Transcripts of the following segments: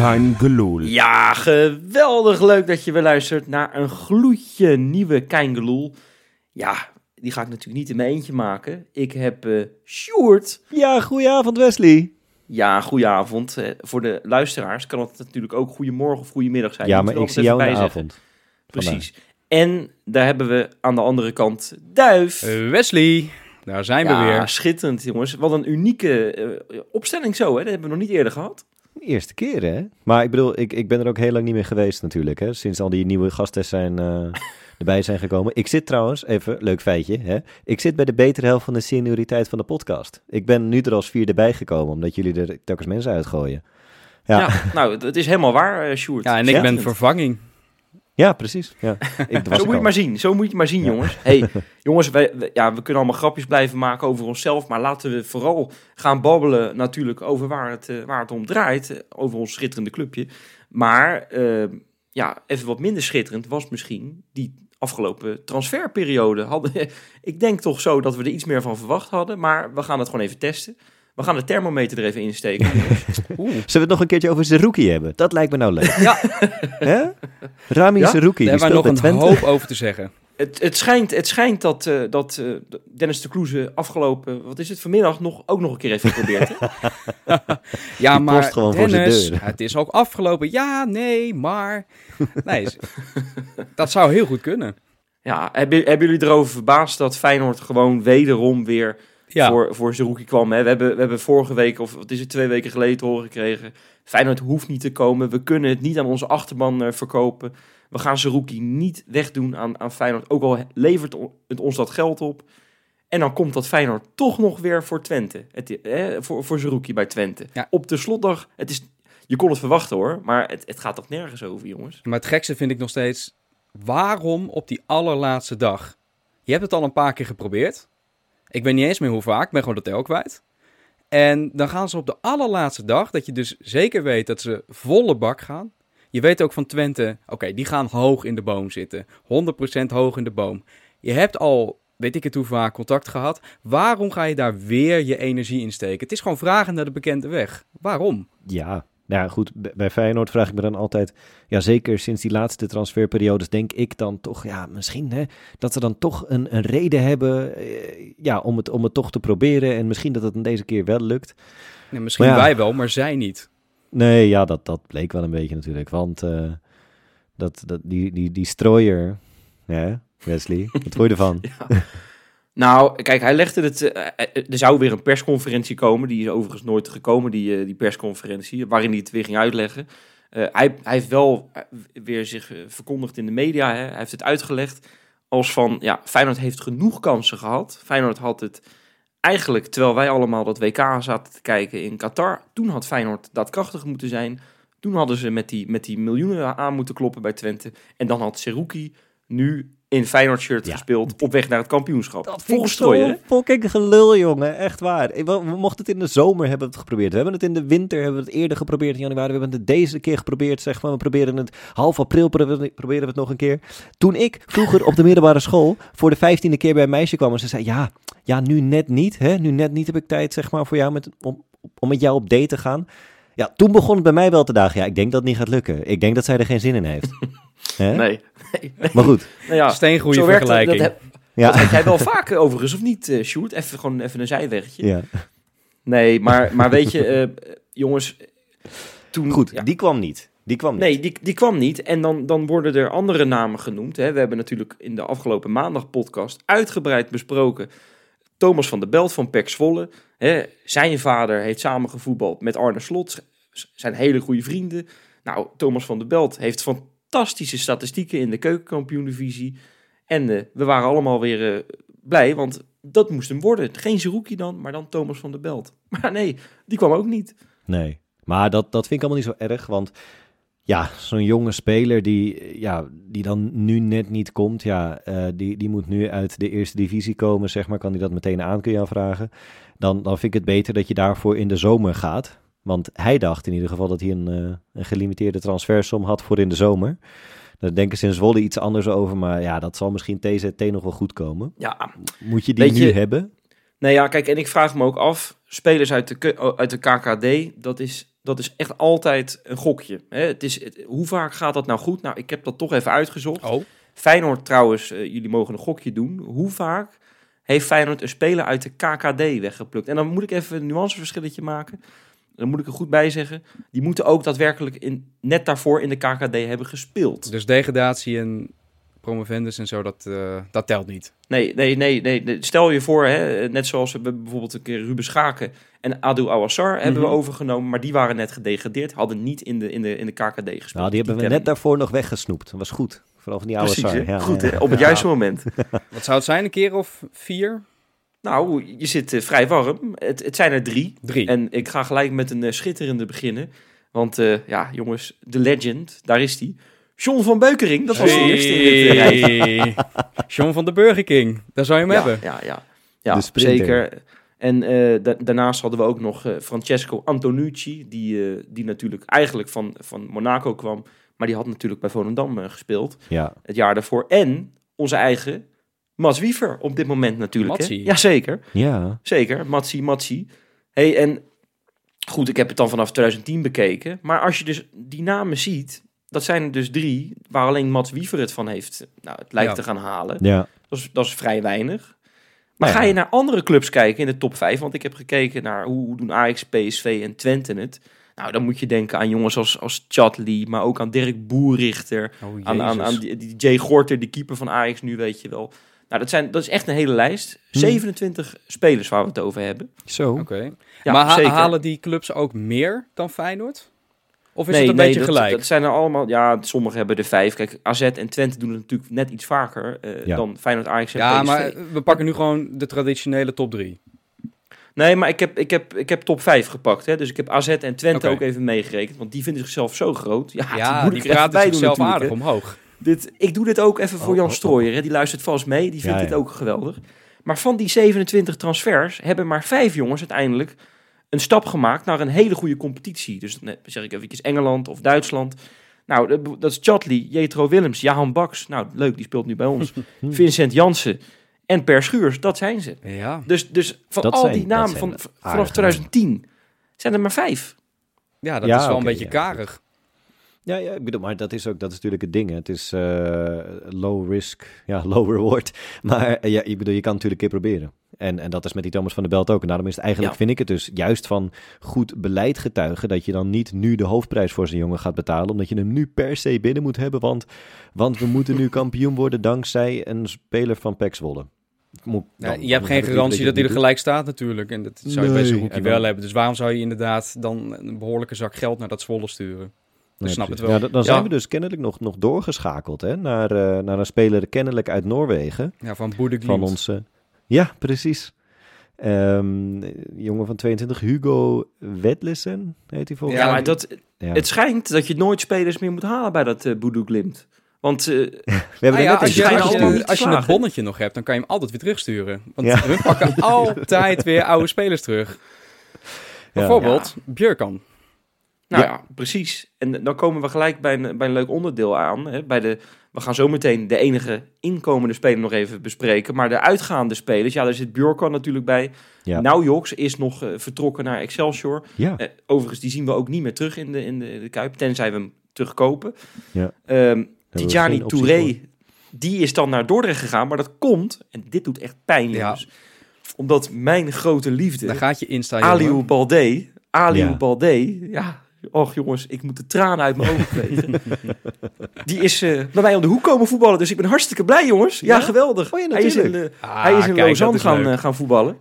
Kein geloel. Ja, geweldig leuk dat je weer luistert naar een gloedje nieuwe Keingeloel. Ja, die ga ik natuurlijk niet in mijn eentje maken. Ik heb eh Sjoerd. Ja, goedenavond Wesley. Ja, goedenavond. Eh, voor de luisteraars kan het natuurlijk ook goedemorgen of goedemiddag zijn. Ja, maar ik zie jou in de bij zeggen. avond. Precies. En daar hebben we aan de andere kant Duif. Eh, Wesley, daar zijn we ja, weer. schitterend jongens. Wat een unieke opstelling zo, hè? Dat hebben we nog niet eerder gehad. Eerste keer, hè? Maar ik bedoel, ik, ik ben er ook heel lang niet meer geweest natuurlijk, hè? Sinds al die nieuwe gasten zijn, eh, erbij zijn gekomen. Ik zit trouwens, even, leuk feitje, hè? Ik zit bij de betere helft van de senioriteit van de podcast. Ik ben nu er als vierde bij gekomen, omdat jullie er telkens mensen uitgooien. Ja, nou, het is helemaal waar, eh, Sjoerd. Ja, en ik Ja? ben Schitterend. Vervanging. precies. Ja. Ik, Zo moet je het maar zien. Zo moet je het maar zien, Ja. jongens. hey, jongens, wij, wij- ja, we kunnen allemaal grapjes blijven maken over onszelf. Maar laten we vooral gaan babbelen natuurlijk over waar het, eh, waar het om draait. eh, Over ons schitterende clubje. Maar eh, ja, even wat minder schitterend was misschien die afgelopen transferperiode. Hadden, ik denk toch zo dat we er iets meer van verwacht hadden. Maar we gaan het gewoon even testen. We gaan de thermometer er even insteken. Oeh, Zullen we het nog een keertje over Zerouki hebben? Dat lijkt me nou leuk. Ja. Hè? Rami Ja? Zerouki, daar die hebben we nog een Twente. hoop over te zeggen. Het, het schijnt, het schijnt dat, eh, dat eh, Dennis de Kloeze afgelopen, wat is het, vanmiddag nog, ook nog een keer heeft geprobeerd. Ja, Die maar Dennis, deur. het is ook afgelopen. Ja, nee, maar... Nee, dat zou heel goed kunnen. Ja, hebben, hebben jullie erover verbaasd dat Feyenoord gewoon wederom weer Ja, voor, voor Zerouki kwam? Hè? We, hebben, we hebben vorige week, of wat is het, twee weken geleden te horen gekregen. Feyenoord hoeft niet te komen. We kunnen het niet aan onze achterban eh, verkopen. We gaan Zerouki niet wegdoen aan, aan Feyenoord. Ook al levert het ons dat geld op. En dan komt dat Feyenoord toch nog weer voor Twente. Het, hè, voor, voor bij Twente. Ja. Op de slotdag, het is, je kon het verwachten hoor. Maar het, het gaat toch nergens over, jongens? maar het gekste vind ik nog steeds... Waarom op die allerlaatste dag? Je hebt het al een paar keer geprobeerd. Ik weet niet eens meer hoe vaak. Ik ben gewoon de tel kwijt. En dan gaan ze op de allerlaatste dag, dat je dus zeker weet dat ze volle bak gaan. Je weet ook van Twente, oké, die gaan hoog in de boom zitten. 100% hoog in de boom. Je hebt al, weet ik het hoe vaak, contact gehad. Waarom ga je daar weer je energie in steken? Het is gewoon vragen naar de bekende weg. Waarom? Ja, nou ja, goed. Bij Feyenoord vraag ik me dan altijd, ja zeker sinds die laatste transferperiodes denk ik dan toch, ja misschien hè, dat ze dan toch een, een reden hebben eh, ja, om, het, om het toch te proberen en misschien dat het dan deze keer wel lukt. Ja, misschien ja. wij wel, maar zij niet. Nee, ja, dat, dat bleek wel een beetje natuurlijk, want eh, dat, dat, die, die, die strooier, ja, Wesley, wat vond je ervan? Nou, kijk, hij legde het. eh, eh, er zou weer een persconferentie komen. Die is overigens nooit gekomen, die, eh, die persconferentie. Waarin hij het weer ging uitleggen. Eh, hij, hij heeft wel eh, weer zich eh, verkondigd in de media. Hè. Hij heeft het uitgelegd als van. Ja, Feyenoord heeft genoeg kansen gehad. Feyenoord had het eigenlijk, terwijl wij allemaal dat WK zaten te kijken in Qatar. Toen had Feyenoord daadkrachtig moeten zijn. Toen hadden ze met die, met die miljoenen aan moeten kloppen bij Twente. En dan had Seruki nu in Feyenoord shirt Ja. gespeeld op weg naar het kampioenschap. Dat vind ik Volgens zo fucking gelul, jongen. Echt waar. We, we mochten het in de zomer hebben we het geprobeerd. We hebben het in de winter, hebben we het eerder geprobeerd in januari. We hebben het deze keer geprobeerd, zeg maar. We proberen het half april, proberen proberen we het nog een keer. Toen ik vroeger op de middelbare school voor de vijftiende keer bij een meisje kwam en ze zei, ja, ja, nu net niet, hè. Nu net niet heb ik tijd, zeg maar, voor jou met, om, om met jou op date te gaan. Ja, toen begon het bij mij wel te dagen. Ja, ik denk dat het niet gaat lukken. Ik denk dat zij er geen zin in heeft. Hè? Nee. nee, nee. Maar goed, Nou ja, het. vergelijking. Dat, heb, ja. dat heb jij wel vaak overigens, of niet, eh Sjoerd? Even, gewoon even een zijwegje. ja. Nee, maar, maar weet je, eh, jongens, toen... Goed, ja, die kwam niet. Die kwam niet. Nee, die, die kwam niet. En dan, dan worden er andere namen genoemd. Hè. We hebben natuurlijk in de afgelopen maandag podcast uitgebreid besproken. Thomas van der Belt van Pek Zwolle. Hè. Zijn vader heeft samengevoetbald met Arne Slot. Zijn hele goede vrienden. Nou, Thomas van der Belt heeft fantastische statistieken in de keukenkampioen-divisie. En eh, we waren allemaal weer eh, blij, want dat moest hem worden. Geen Zerouki dan, maar dan Thomas van der Belt. Maar nee, die kwam ook niet. Nee. Maar dat, dat vind ik allemaal niet zo erg, want ja, zo'n jonge speler die, ja, die dan nu net niet komt, ja, eh, die, die moet nu uit de eerste divisie komen, zeg maar. Kan hij dat meteen aan, kun je aanvragen. Dan, dan vind ik het beter dat je daarvoor in de zomer gaat. Want hij dacht in ieder geval dat hij een, eh, een gelimiteerde transfersom had voor in de zomer. Daar denken ze in Zwolle iets anders over, maar ja, dat zal misschien TZT nog wel goed komen. Ja, Moet je die Weet nu je- hebben? Nee, ja, kijk, en ik vraag me ook af, spelers uit de, K- uit de KKD, dat is, dat is echt altijd een gokje. Hè? Het is, het- hoe vaak gaat dat nou goed? Nou, ik heb dat toch even uitgezocht. Oh, Feyenoord trouwens, eh, jullie mogen een gokje doen. Hoe vaak heeft Feyenoord een speler uit de KKD weggeplukt? En dan moet ik even een nuanceverschilletje maken. Dan moet ik er goed bij zeggen. Die moeten ook daadwerkelijk in, net daarvoor in de KKD hebben gespeeld. dus degradatie en promovendus en zo, dat, eh, dat telt niet. Nee, nee, nee, nee. Stel je voor, hè, net zoals we bijvoorbeeld een keer Ruben Schaken en Adu Awassar hebben we Mhm. overgenomen, maar die waren net gedegradeerd, hadden niet in de, in de, in de KKD gespeeld. Nou, die hebben we net daarvoor nog weggesnoept. Dat was goed. Vooral van die oude Precies? Ja, goed, ja. hè? op het juiste moment. Wat zou het zijn, een keer of vier? Nou, je zit eh, vrij warm. Het, het zijn er drie. Drie. En ik ga gelijk met een eh, schitterende beginnen. Want eh, ja, jongens, de legend, daar is die. John van Beukering, dat was de eerste in dit. John van de Burger King, daar zou je hem Ja, hebben. ja, ja. ja zeker. En eh, da- daarnaast hadden we ook nog Francesco Antonucci, die, eh, die natuurlijk eigenlijk van, van Monaco kwam. Maar die had natuurlijk bij Volendam gespeeld Ja. het jaar daarvoor. En onze eigen Mats Wiever op dit moment natuurlijk. hè? Matsie. Jazeker. ja. Zeker, Matsi, Matsi. Hey, en goed, ik heb het dan vanaf 2010 bekeken. Maar als je dus die namen ziet, dat zijn er dus drie waar alleen Mats Wiever het van heeft. Nou, het lijkt Ja. te gaan halen. Ja. Dat is, dat is vrij weinig. Maar Nou ga je naar andere clubs kijken in de top 5, want ik heb gekeken naar hoe, doen Ajax, PSV en Twente het. Nou, dan moet je denken aan jongens als, als Chatley, maar ook aan Dirk Boerrichter. Oh, Aan, aan, aan die, die Jay Gorter, de keeper van Ajax nu, weet je wel. Nou, dat, zijn, dat is echt een hele lijst. Hm. 27 spelers waar we het over hebben. Zo. Oké. Ja, maar ha- zeker. halen die clubs ook meer dan Feyenoord? Of is nee, het een nee, beetje dat, gelijk? Dat zijn er allemaal. Ja, sommigen hebben er vijf. Kijk, AZ en Twente doen het natuurlijk net iets vaker eh, Ja. dan Feyenoord, Ajax en ja, PSV. maar we pakken nu gewoon de traditionele top drie. Nee, maar ik heb, ik heb, ik heb top 5 gepakt. Hè? Dus ik heb AZ en Twente ook even meegerekend. Want die vinden zichzelf zo groot. Ja, Ja, die ik even praten zichzelf aardig hè. omhoog. Dit, ik doe dit ook even voor Oh, Jan oh, oh. Strooijer. Hè? Die luistert vast mee. Die vindt Ja, dit ja. ook geweldig. Maar van die 27 transfers hebben maar vijf jongens uiteindelijk een stap gemaakt naar een hele goede competitie. Dus zeg ik even Engeland of Duitsland. Nou, dat- is Chatley, Jetro Willems, Jahan Baks. Nou, leuk, die speelt nu bij ons. Vincent Jansen en Per Schuurs, dat zijn ze. Ja, Dus, dus van Dat al zijn- die namen van, vanaf 2010 zijn er maar vijf. ja dat Ja, is wel een beetje ja, karig. Ja, ja, ik bedoel, maar dat is ook dat is natuurlijk het ding. hè. Het is eh, low risk, ja, low reward. Maar eh, ja, ik bedoel, je kan het natuurlijk een keer proberen. En, en dat is met die Thomas van der Belt ook. En daarom is het eigenlijk, Ja. vind ik het dus, juist van goed beleid getuigen... dat je dan niet nu de hoofdprijs voor zijn jongen gaat betalen... omdat je hem nu per se binnen moet hebben. Want, want we moeten nu kampioen worden dankzij een speler van PEC Zwolle. Moet- Ja, dan- je hebt geen garantie dat hij er gelijk staat natuurlijk. En dat zou je bij Nee, zo'n hoekje en dan- wel hebben. Dus waarom zou je inderdaad dan een behoorlijke zak geld naar dat Zwolle sturen? Nee, snap het wel. Ja, dan Ja. zijn we dus kennelijk nog, nog doorgeschakeld hè, naar, eh, naar een speler kennelijk uit Noorwegen. Ja, van Boede Van onze. Ja, precies. Ehm, jongen van 22, Hugo Wedlissen heet hij volgens Ja, maar dat, Ja. het schijnt dat je nooit spelers meer moet halen bij dat uh, Boedoe Glimt. Want eh, We hebben ja, net als, een je, als, je, je slagen. bonnetje nog hebt, dan kan je hem altijd weer terugsturen. Want Ja. we pakken altijd weer oude spelers terug. Bijvoorbeeld Björkan. Nou Ja. ja. precies. En dan komen we gelijk bij een, bij een leuk onderdeel aan. Hè? Bij de, we gaan zo meteen de enige inkomende speler nog even bespreken. Maar de uitgaande spelers, ja, daar zit Bjorkan natuurlijk bij. Ja. Nou, Joks is nog eh, vertrokken naar Excelsior. Ja, Eh, overigens, die zien we ook niet meer terug in de, in de, de Kuip, tenzij we hem terugkopen. Ja. Ehm we Tijani Touré, die is dan naar Dordrecht gegaan. Maar dat komt, en dit doet echt pijn, Ja. jongens. Omdat mijn grote liefde... Daar gaat je Insta, Aliou. Balde. Aliou Ja. Balde. Ja, och jongens, ik moet de tranen uit mijn ogen vegen. Die is eh, bij mij om de hoek komen voetballen. Dus ik ben hartstikke blij, jongens. Ja, Ja? geweldig. Oh ja, hij is in, natuurlijk. Ah, hij is in kijk, Lausanne is gaan, eh, gaan voetballen.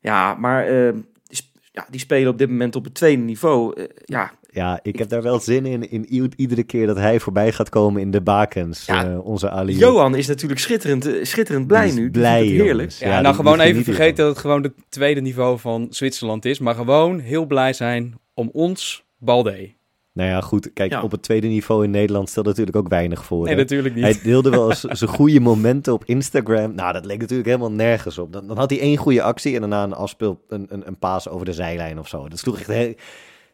Ja, maar eh, die, sp- ja, die spelen op dit moment op het tweede niveau. Ja, ja, ik heb daar wel zin in, in iedere keer dat hij voorbij gaat komen in de bakens. Ja, eh, onze Ali. Johan is natuurlijk schitterend, schitterend blij Die is nu. Blij, heerlijk. Ja, Ja, nou die- gewoon die even vergeten dat het gewoon het tweede niveau van Zwitserland is. Maar gewoon heel blij zijn om ons Balde. Nou ja, goed. Kijk, Ja. op het tweede niveau in Nederland stelt natuurlijk ook weinig voor. Nee, hè. natuurlijk niet. Hij deelde wel eens zijn goede momenten op Instagram. Nou, dat leek natuurlijk helemaal nergens op. Dan, dan had hij één goede actie en daarna een afspeel, een, een, een paas over de zijlijn of zo. Dat sloeg echt heel...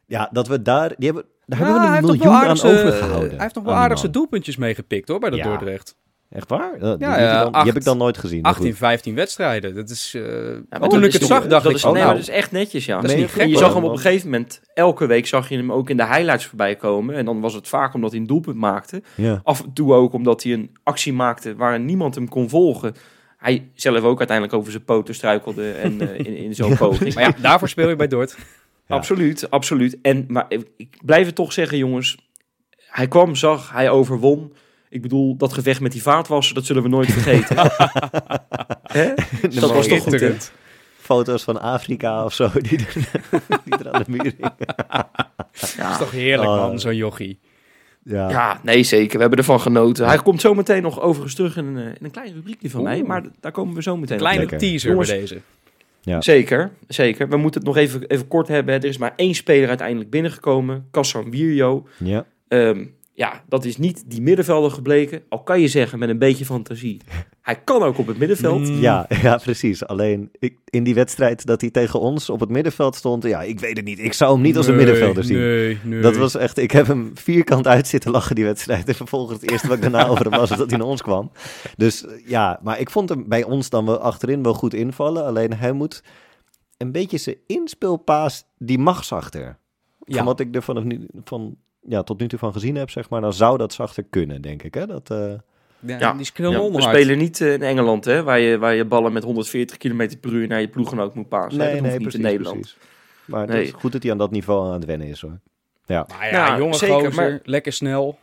Ja, dat we daar... Die hebben, daar hebben we een miljoen aan overgehouden. Hij heeft nog wel aardig zijn doelpuntjes meegepikt hoor, bij dat Ja. Dordrecht. Echt waar? Die Ja, die heb ik dan nooit gezien. maar 18, goed. 15 wedstrijden. Dat is... eh, Ja, maar maar toen dat ik is het zag, dacht dat ik... is, oh, nee, nou, maar dat is echt netjes, ja. Dat is Nee, niet gek, gek, je zag hem op een gegeven moment, elke week zag je hem ook in de highlights voorbij komen. En dan was het vaak omdat hij een doelpunt maakte. Ja. Af en toe ook omdat hij een actie maakte waar niemand hem kon volgen. Hij zelf ook uiteindelijk over zijn poten struikelde en, eh, in, in zo'n poging. Maar ja, daarvoor speel je bij Dort. Ja. Absoluut, absoluut. En, maar ik, ik blijf het toch zeggen, jongens. Hij kwam, zag, hij overwon. Ik bedoel, dat gevecht met die vaatwasser, dat zullen we nooit vergeten. Dat was toch goed, hè? Foto's van Afrika of zo, die er, die er aan de muur hingen. Dat is toch heerlijk, Oh. man, zo'n jochie. Ja. Ja, nee, zeker. We hebben ervan genoten. Hij komt zo meteen nog overigens terug in een, eh, in een klein rubriekje van mij. Maar daar komen we zo meteen op. Kleine teaser Jongens, bij deze. Ja. Zeker, zeker. We moeten het nog even, even kort hebben. Er is maar één speler uiteindelijk binnengekomen. Kassan Wierjo. ja. Ehm, ja, dat is niet die middenvelder gebleken. Al kan je zeggen met een beetje fantasie. Hij kan ook op het middenveld. Mm. Ja, ja, precies. Alleen ik, in die wedstrijd dat hij tegen ons op het middenveld stond, ja, ik weet het niet. Ik zou hem niet als een Nee, middenvelder zien. Nee, nee. Dat was echt, ik heb hem vierkant uit zitten lachen die wedstrijd. En vervolgens het eerste wat ik daarna over hem was, was dat hij naar ons kwam. Dus ja, maar ik vond hem bij ons dan wel achterin wel goed invallen. Alleen hij moet een beetje zijn inspeelpaas, die mag zachter. Ja. Van wat ik er vanaf nu, van, ja, tot nu toe van gezien heb, zeg maar, dan zou dat zachter kunnen, denk ik. Hè? Dat, eh, Ja, Ja, die is Ja, we spelen niet eh, in Engeland, hè, waar, je, waar je ballen met 140 km per uur naar je ploeggenoot moet passen. hè. nee, dat nee, hoeft niet precies, in Nederland. precies. Maar Nee. het is goed dat hij aan dat niveau aan het wennen is, hoor. Ja, Maar ja, Ja, jonge zeker, gozer, maar- lekker snel.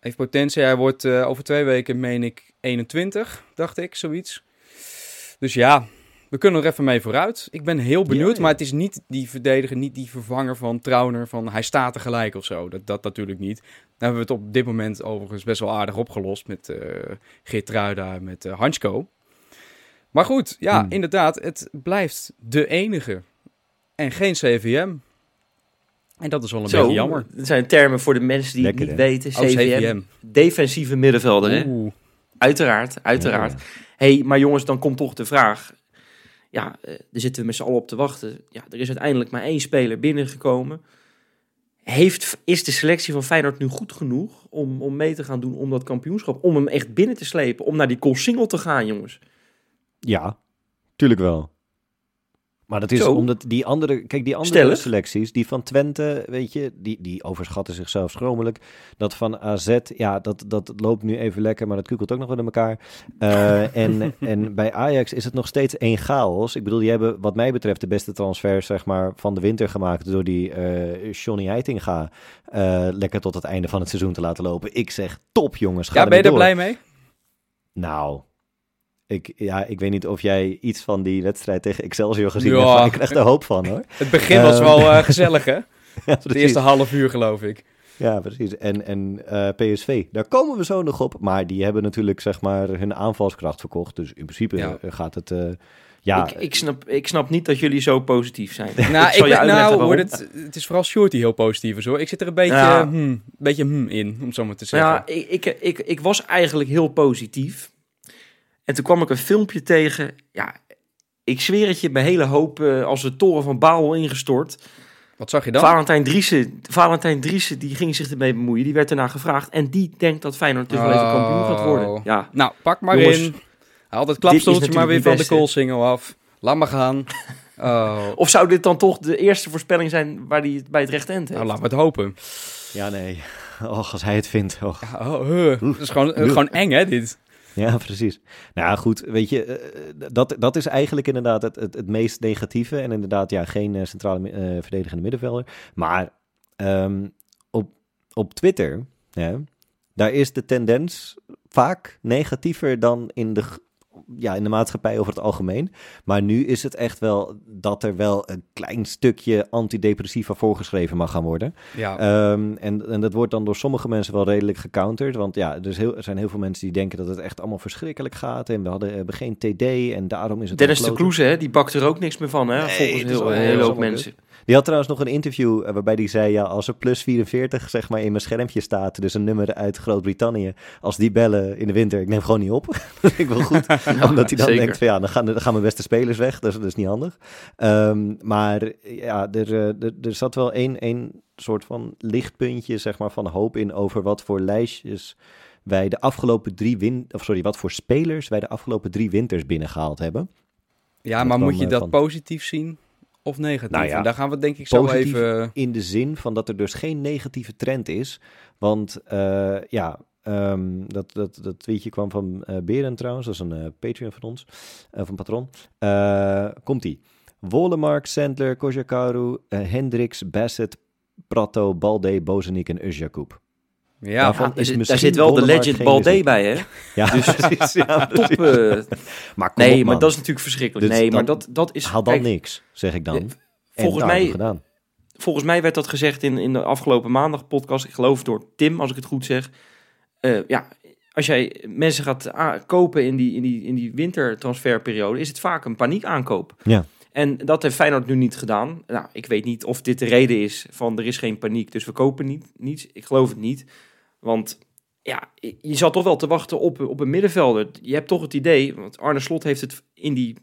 Heeft potentie. Hij wordt eh, over twee weken, meen ik, 21, dacht ik, zoiets. Dus ja, we kunnen er even mee vooruit. Ik ben heel benieuwd, Ja, ja. maar het is niet die verdediger, niet die vervanger van Trauner, van hij staat er gelijk of zo. Dat, dat natuurlijk niet. Dan hebben we het op dit moment overigens best wel aardig opgelost met eh Geertruida, met eh Hansko. Maar goed, ja, Hmm. inderdaad, het blijft de enige. En geen CVM. En dat is wel een Zo, beetje jammer. Dat zijn termen voor de mensen die Lekker, het hè? niet weten. Oh, CVM. CVM. Defensieve middenvelder, hè? Uiteraard, uiteraard. Ja. hey, maar jongens, dan komt toch de vraag. Ja, eh, daar zitten we met z'n allen op te wachten. Ja, er is uiteindelijk maar één speler binnengekomen. Heeft, is de selectie van Feyenoord nu goed genoeg om, om mee te gaan doen om dat kampioenschap? Om hem echt binnen te slepen, om naar die single te gaan, jongens. Ja, tuurlijk wel. Maar dat is Zo. omdat die andere, kijk, die andere Stellig. selecties, die van Twente, weet je, die, die overschatten zichzelf schromelijk. Dat van AZ, ja, dat, dat loopt nu even lekker, maar dat kukelt ook nog wel in elkaar. Eh, en, en bij Ajax is het nog steeds één chaos. Ik bedoel, die hebben wat mij betreft de beste transfer, zeg maar, van de winter gemaakt door die eh Johnny Heitinga eh, lekker tot het einde van het seizoen te laten lopen. Ik zeg, top jongens, ga Ja, ben je er blij mee? Nou, ik, ja, ik weet niet of jij iets van die wedstrijd tegen Excelsior gezien Ja. hebt, maar ik krijg er hoop van hoor. Het begin was Ehm. wel eh, gezellig, hè? Ja, Het precies. eerste half uur, geloof ik. Ja, precies. En, en eh, PSV, daar komen we zo nog op. Maar die hebben natuurlijk zeg maar hun aanvalskracht verkocht. Dus in principe Ja. eh, gaat het... eh, ja, ik, ik, snap, ik snap niet dat jullie zo positief zijn. Nou, ik nou hoor, het, het is vooral Short die heel positief is, hoor. Ik zit er een beetje, Ja. hmm, beetje hmm in, om het zo maar te zeggen. Ja, ik, ik, ik, ik was eigenlijk heel positief. En toen kwam ik een filmpje tegen. Ja, ik zweer het je, mijn hele hoop eh, als de toren van Babel ingestort. Wat zag je dan? Valentijn Driessen, Valentijn Driessen, die ging zich ermee bemoeien. Die werd ernaar gevraagd. En die denkt dat Feyenoord dus wel even kampioen gaat worden. Oh. Ja, Nou, pak maar Jongens, in. Haal dat klapstoeltje maar weer van de koolsingel af. Laat maar gaan. Oh. Of zou dit dan toch de eerste voorspelling zijn waar hij het bij het recht eind heeft? Nou, laten we het hopen. ja, nee. Och, als hij het vindt. Och. Ja, oh, huh. Dat is gewoon, eh, gewoon eng, hè, dit? Ja, precies. Nou goed, weet je, eh, dat, dat is eigenlijk inderdaad het, het, het meest negatieve. En inderdaad, ja, geen eh, centrale eh, verdedigende middenvelder. Maar ehm, op, op Twitter, ja, daar is de tendens vaak negatiever dan in de ja, in de maatschappij over het algemeen. Maar nu is het echt wel dat er wel een klein stukje antidepressiva voorgeschreven mag gaan worden. Ja, Ehm, en, en dat wordt dan door sommige mensen wel redelijk gecounterd. Want ja, er, heel, er zijn heel veel mensen die denken dat het echt allemaal verschrikkelijk gaat. En we hadden, hebben geen TD en daarom is het... Dennis de. Kloeze, hè, die bakt er ook niks meer van, hè? Nee, volgens heel, heel hoop allemaal mensen. Die had trouwens nog een interview eh, waarbij hij zei... ja, als er plus 44 zeg maar in mijn schermpje staat... dus een nummer uit Groot-Brittannië... als die bellen in de winter, ik neem gewoon niet op. dat vind ik wel goed. Omdat hij dan zeker. denkt van ja, dan gaan, dan gaan mijn beste spelers weg. Dat is, dat is niet handig. Ehm, maar ja, er, eh, er, er zat wel één, één soort van lichtpuntje zeg maar, van hoop in... over wat voor lijstjes wij de afgelopen drie win... of sorry, wat voor spelers wij de afgelopen drie winters binnengehaald hebben. ja maar moet je eh, dat van- positief zien of negatief? Nou ja, en daar gaan we denk ik zo even... in de zin van dat er dus geen negatieve trend is. Want eh, ja, ehm, dat, dat, dat tweetje kwam van eh Beren trouwens. Dat is een eh, Patreon van ons, van Patron. Komt-ie. Wollemark, Sandler, Kojakaru, Hendricks, Bassett, Prato, Balde, Bozenik en Uzjakub. Ja, is daar zit wel de legend Balde bezit. bij, hè? Ja, Dus-. Ja, Top. eh, Maar nee, op, maar dat is natuurlijk verschrikkelijk. Nee, dan- maar dat, dat is... Haal dan kijk, niks, zeg ik dan. En volgens nou, mij- gedaan. volgens mij werd dat gezegd in, in de afgelopen maandag podcast. Ik geloof door Tim, als ik het goed zeg. Eh, ja, als jij mensen gaat kopen in die, in, die, in die wintertransferperiode, is het vaak een paniekaankoop. Ja. En dat heeft Feyenoord nu niet gedaan. Nou, ik weet niet of dit de reden is van er is geen paniek, dus we kopen niet, niets. Ik geloof het niet. Want ja, je zat toch wel te wachten op, op een middenvelder. Je hebt toch het idee, want Arne Slot heeft het in die,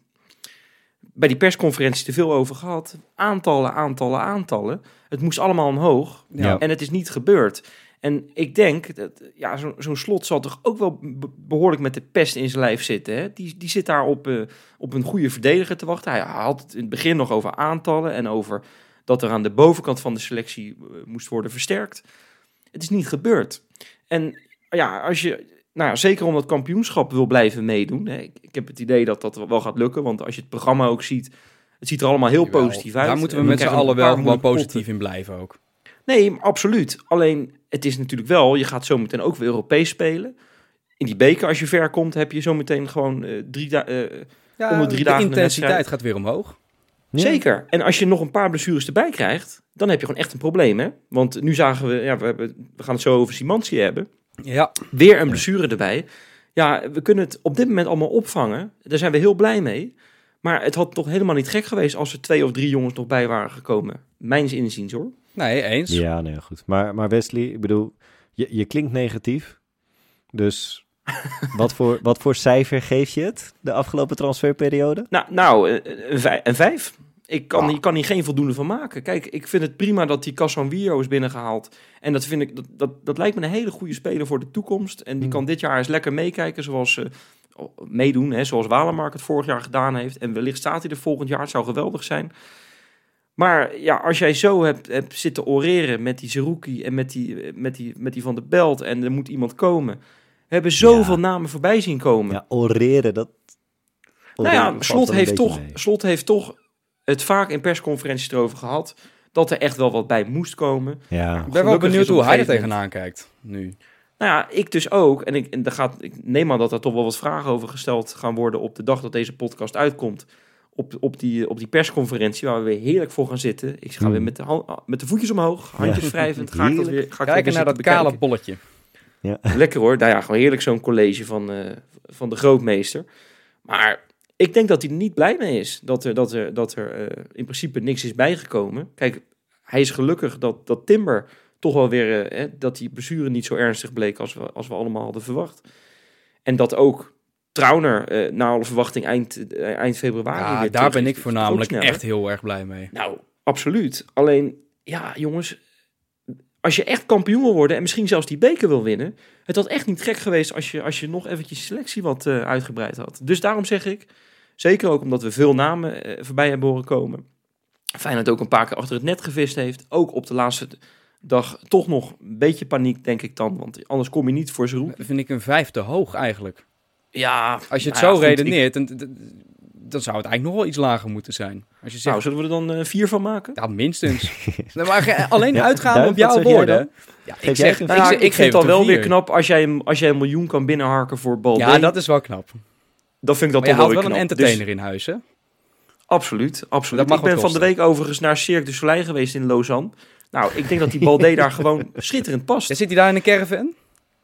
bij die persconferentie te veel over gehad. Aantallen, aantallen, aantallen. Het moest allemaal omhoog. Ja. En het is niet gebeurd. En ik denk, dat, ja, zo- zo'n slot zal toch ook wel be- behoorlijk met de pest in zijn lijf zitten. Hè? Die, die zit daar op, eh, op een goede verdediger te wachten. Hij had het in het begin nog over aantallen en over dat er aan de bovenkant van de selectie eh, moest worden versterkt. Het is niet gebeurd. En ja, als je, nou ja, zeker om dat kampioenschap wil blijven meedoen. Ik, ik heb het idee dat dat wel gaat lukken, want als je het programma ook ziet, het ziet er allemaal heel Jawel, positief uit. Daar moeten we met z'n allen wel gewoon positief in blijven ook. Nee, absoluut. Alleen, het is natuurlijk wel, je gaat zometeen ook weer Europees spelen. In die beker, als je ver komt, heb je zometeen gewoon eh, drie dagen. Ja, Om de drie de dagen een intensiteit gaat weer omhoog. Ja. Zeker. En als je nog een paar blessures erbij krijgt, dan heb je gewoon echt een probleem. Hè? Want nu zagen we, ja, we, hebben, we gaan het zo over Simanski hebben. Ja, Weer een blessure erbij. Ja, we kunnen het op dit moment allemaal opvangen. Daar zijn we heel blij mee. Maar het had toch helemaal niet gek geweest als er twee of drie jongens nog bij waren gekomen. Mijns inziens hoor. nee, eens. Ja, nee, goed. Maar, maar Wesley, ik bedoel, je, je klinkt negatief. Dus wat voor, wat voor cijfer geef je het de afgelopen transferperiode? Nou, nou eh, een, vij- een vijf. Ik kan, Ah. hier kan hier geen voldoende van maken. Kijk, ik vind het prima dat die Casanviro is binnengehaald. En dat vind ik, dat, dat, dat lijkt me een hele goede speler voor de toekomst. En die Hmm. kan dit jaar eens lekker meekijken, zoals eh, oh, meedoen, hè, zoals Walemark het vorig jaar gedaan heeft. En wellicht staat hij er volgend jaar. Het zou geweldig zijn. Maar ja, als jij zo hebt, hebt zitten oreren met die Zerouki en met die, eh, met, die, met die Van de Belt en er moet iemand komen. We hebben zoveel Ja. namen voorbij zien komen. Ja, oreren, dat... Nou ja, Slot heeft, toch, mee. Slot heeft toch het vaak in persconferenties erover gehad. Dat er echt wel wat bij moest komen. Ja, Ik ben wel benieuwd hoe hij er tegenaan kijkt nu. Nou ja, ik dus ook. En ik, en daar gaat, ik neem aan dat er toch wel wat vragen over gesteld gaan worden op de dag dat deze podcast uitkomt. Op, op, die, op die persconferentie waar we weer heerlijk voor gaan zitten. Ik ga Hmm. weer met de, hand- met de voetjes omhoog, handjes Ja. wrijvend. Ga ik dat weer, ga ik Kijken weer naar dat zitten kale bekijken. Bolletje. Lekker hoor. Nou ja, gewoon heerlijk zo'n college van, eh, van de grootmeester. Maar ik denk dat hij er niet blij mee is. Dat er, dat er, dat er eh, in principe niks is bijgekomen. Kijk, hij is gelukkig dat, dat Timber toch wel weer... eh, hè, dat die blessure niet zo ernstig bleek als we, als we allemaal hadden verwacht. En dat ook Trauner eh na alle verwachting eind, eind februari... Ja, weer daar terug ben ik voornamelijk echt heel erg blij mee. Nou, absoluut. Alleen, ja, jongens, als je echt kampioen wil worden en misschien zelfs die beker wil winnen, het had echt niet gek geweest als je, als je nog eventjes je selectie wat eh, uitgebreid had. Dus daarom zeg ik, zeker ook omdat we veel namen eh, voorbij hebben horen komen, Feyenoord ook een paar keer achter het net gevist heeft, ook op de laatste dag toch nog een beetje paniek, denk ik dan, want anders kom je niet voor zijn roep. Dat vind ik een vijf te hoog eigenlijk. Ja, Als je het nou ja, zo goed, redeneert, dan- dan zou het eigenlijk nog wel iets lager moeten zijn. Als je zegt, nou, zullen we er dan eh, vier van maken? ja, minstens. Nee, maar alleen Ja, Duif, op jouw woorden. dan? Ja, ik zeg, Nou zeg- ik, ik vind het al wel weer knap als jij, als jij een miljoen kan binnenharken voor Balde. Ja, dat is wel knap. Dat vind ik dan Maar toch wel wel weer een knap. entertainer Dus, in huis, hè? absoluut, absoluut. Dat mag ik ben van de week overigens naar Cirque du Soleil geweest in Lausanne. Nou, ik denk dat die Balde daar gewoon schitterend past. Ja, zit hij daar in een caravan?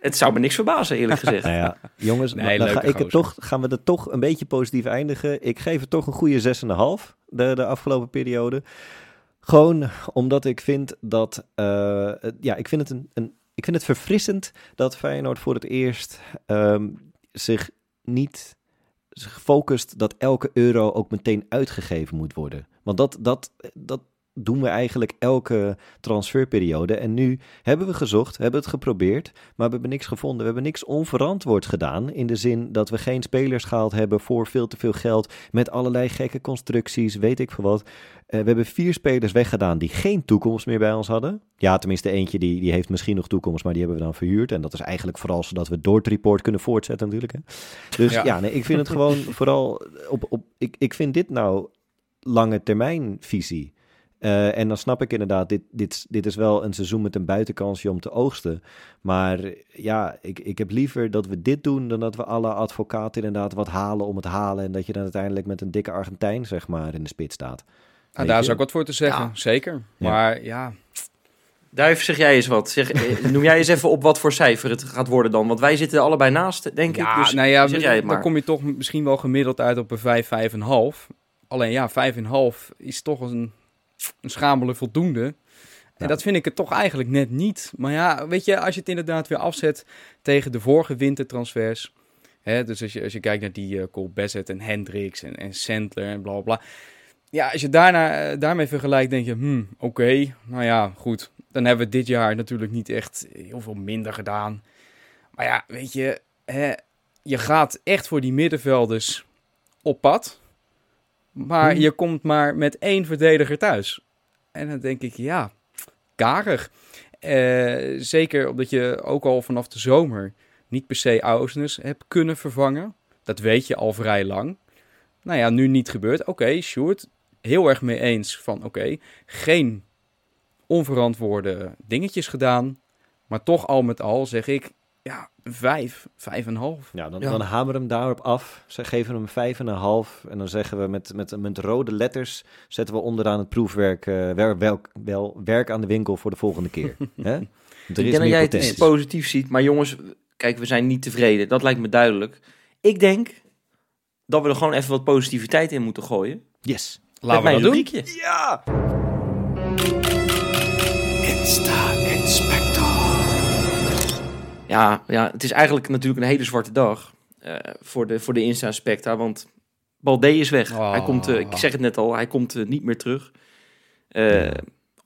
Het zou me niks verbazen, eerlijk gezegd. Nou ja, jongens, Nee, dan ga ik het toch, gaan we er toch een beetje positief eindigen. Ik geef het toch een goede 6,5 de, de afgelopen periode. Gewoon omdat ik vind dat, eh, ja, ik vind het een, een, ik vind het verfrissend dat Feyenoord voor het eerst ehm, zich niet zich focust dat elke euro ook meteen uitgegeven moet worden. Want dat, dat, dat doen we eigenlijk elke transferperiode. En nu hebben we gezocht, hebben het geprobeerd, maar we hebben niks gevonden. We hebben niks onverantwoord gedaan. In de zin dat we geen spelers gehaald hebben voor veel te veel geld. Met allerlei gekke constructies, weet ik veel wat. Eh, we hebben vier spelers weggedaan die geen toekomst meer bij ons hadden. Ja, tenminste eentje die, die heeft misschien nog toekomst, maar die hebben we dan verhuurd. En dat is eigenlijk vooral zodat we door het report kunnen voortzetten natuurlijk. Hè. Dus ja, Ja. nee, ik vind het gewoon vooral op... op ik, ik vind dit nou lange termijn visie. Eh, en dan snap ik inderdaad, dit, dit, dit is wel een seizoen met een buitenkansje om te oogsten. Maar ja, ik, ik heb liever dat we dit doen dan dat we alle advocaten inderdaad wat halen om het halen. En dat je dan uiteindelijk met een dikke Argentijn, zeg maar, in de spits staat. Ah, daar is ook wat voor te zeggen, Ja. zeker. Ja. Maar ja, Duif, zeg jij eens wat. Zeg, eh, noem jij eens even op wat voor cijfer het gaat worden dan. Want wij zitten er allebei naast, denk ja, ik. Dus nou ja zeg jij het dan maar. kom je toch misschien wel gemiddeld uit op een 5, 5,5. Alleen ja, 5,5 is toch een, een schamele voldoende. En dat vind ik het toch eigenlijk net niet. Maar ja, weet je, als je het inderdaad weer afzet tegen de vorige wintertransfers. Hè, dus als je, als je kijkt naar die eh Cole Bassett en Hendricks en, en Sandler en bla bla bla. Ja, als je daarna, eh, daarmee vergelijkt, denk je, hmm, oké, nou ja, goed. Dan hebben we dit jaar natuurlijk niet echt heel veel minder gedaan. Maar ja, weet je, hè, je gaat echt voor die middenvelders op pad. Maar Hmm. je komt maar met één verdediger thuis. En dan denk ik, ja, karig. Eh, zeker omdat je ook al vanaf de zomer niet per se Ausnes hebt kunnen vervangen. Dat weet je al vrij lang. Nou ja, nu niet gebeurd. Oké, Sjoerd, heel erg mee eens van oké, geen onverantwoorde dingetjes gedaan. Maar toch al met al zeg ik, ja, vijf, vijf en een half. Ja, dan, Ja. dan hameren we hem daarop af. Ze geven hem vijf en een half. En dan zeggen we met, met, met rode letters... zetten we onderaan het proefwerk... eh, wel, wel, wel werk aan de winkel voor de volgende keer. Hè? Er Ik is denk dat jij het potentie. positief ziet. Maar jongens, kijk, we zijn niet tevreden. Dat lijkt me duidelijk. Ik denk dat we er gewoon even wat positiviteit in moeten gooien. Yes. Laten Met we dat doen. rubriekje. Ja! Ja, ja, het is eigenlijk natuurlijk een hele zwarte dag eh, voor de, voor de Insta-specta. Want Balde is weg. Oh. Hij komt, eh, ik zeg het net al, hij komt eh, niet meer terug.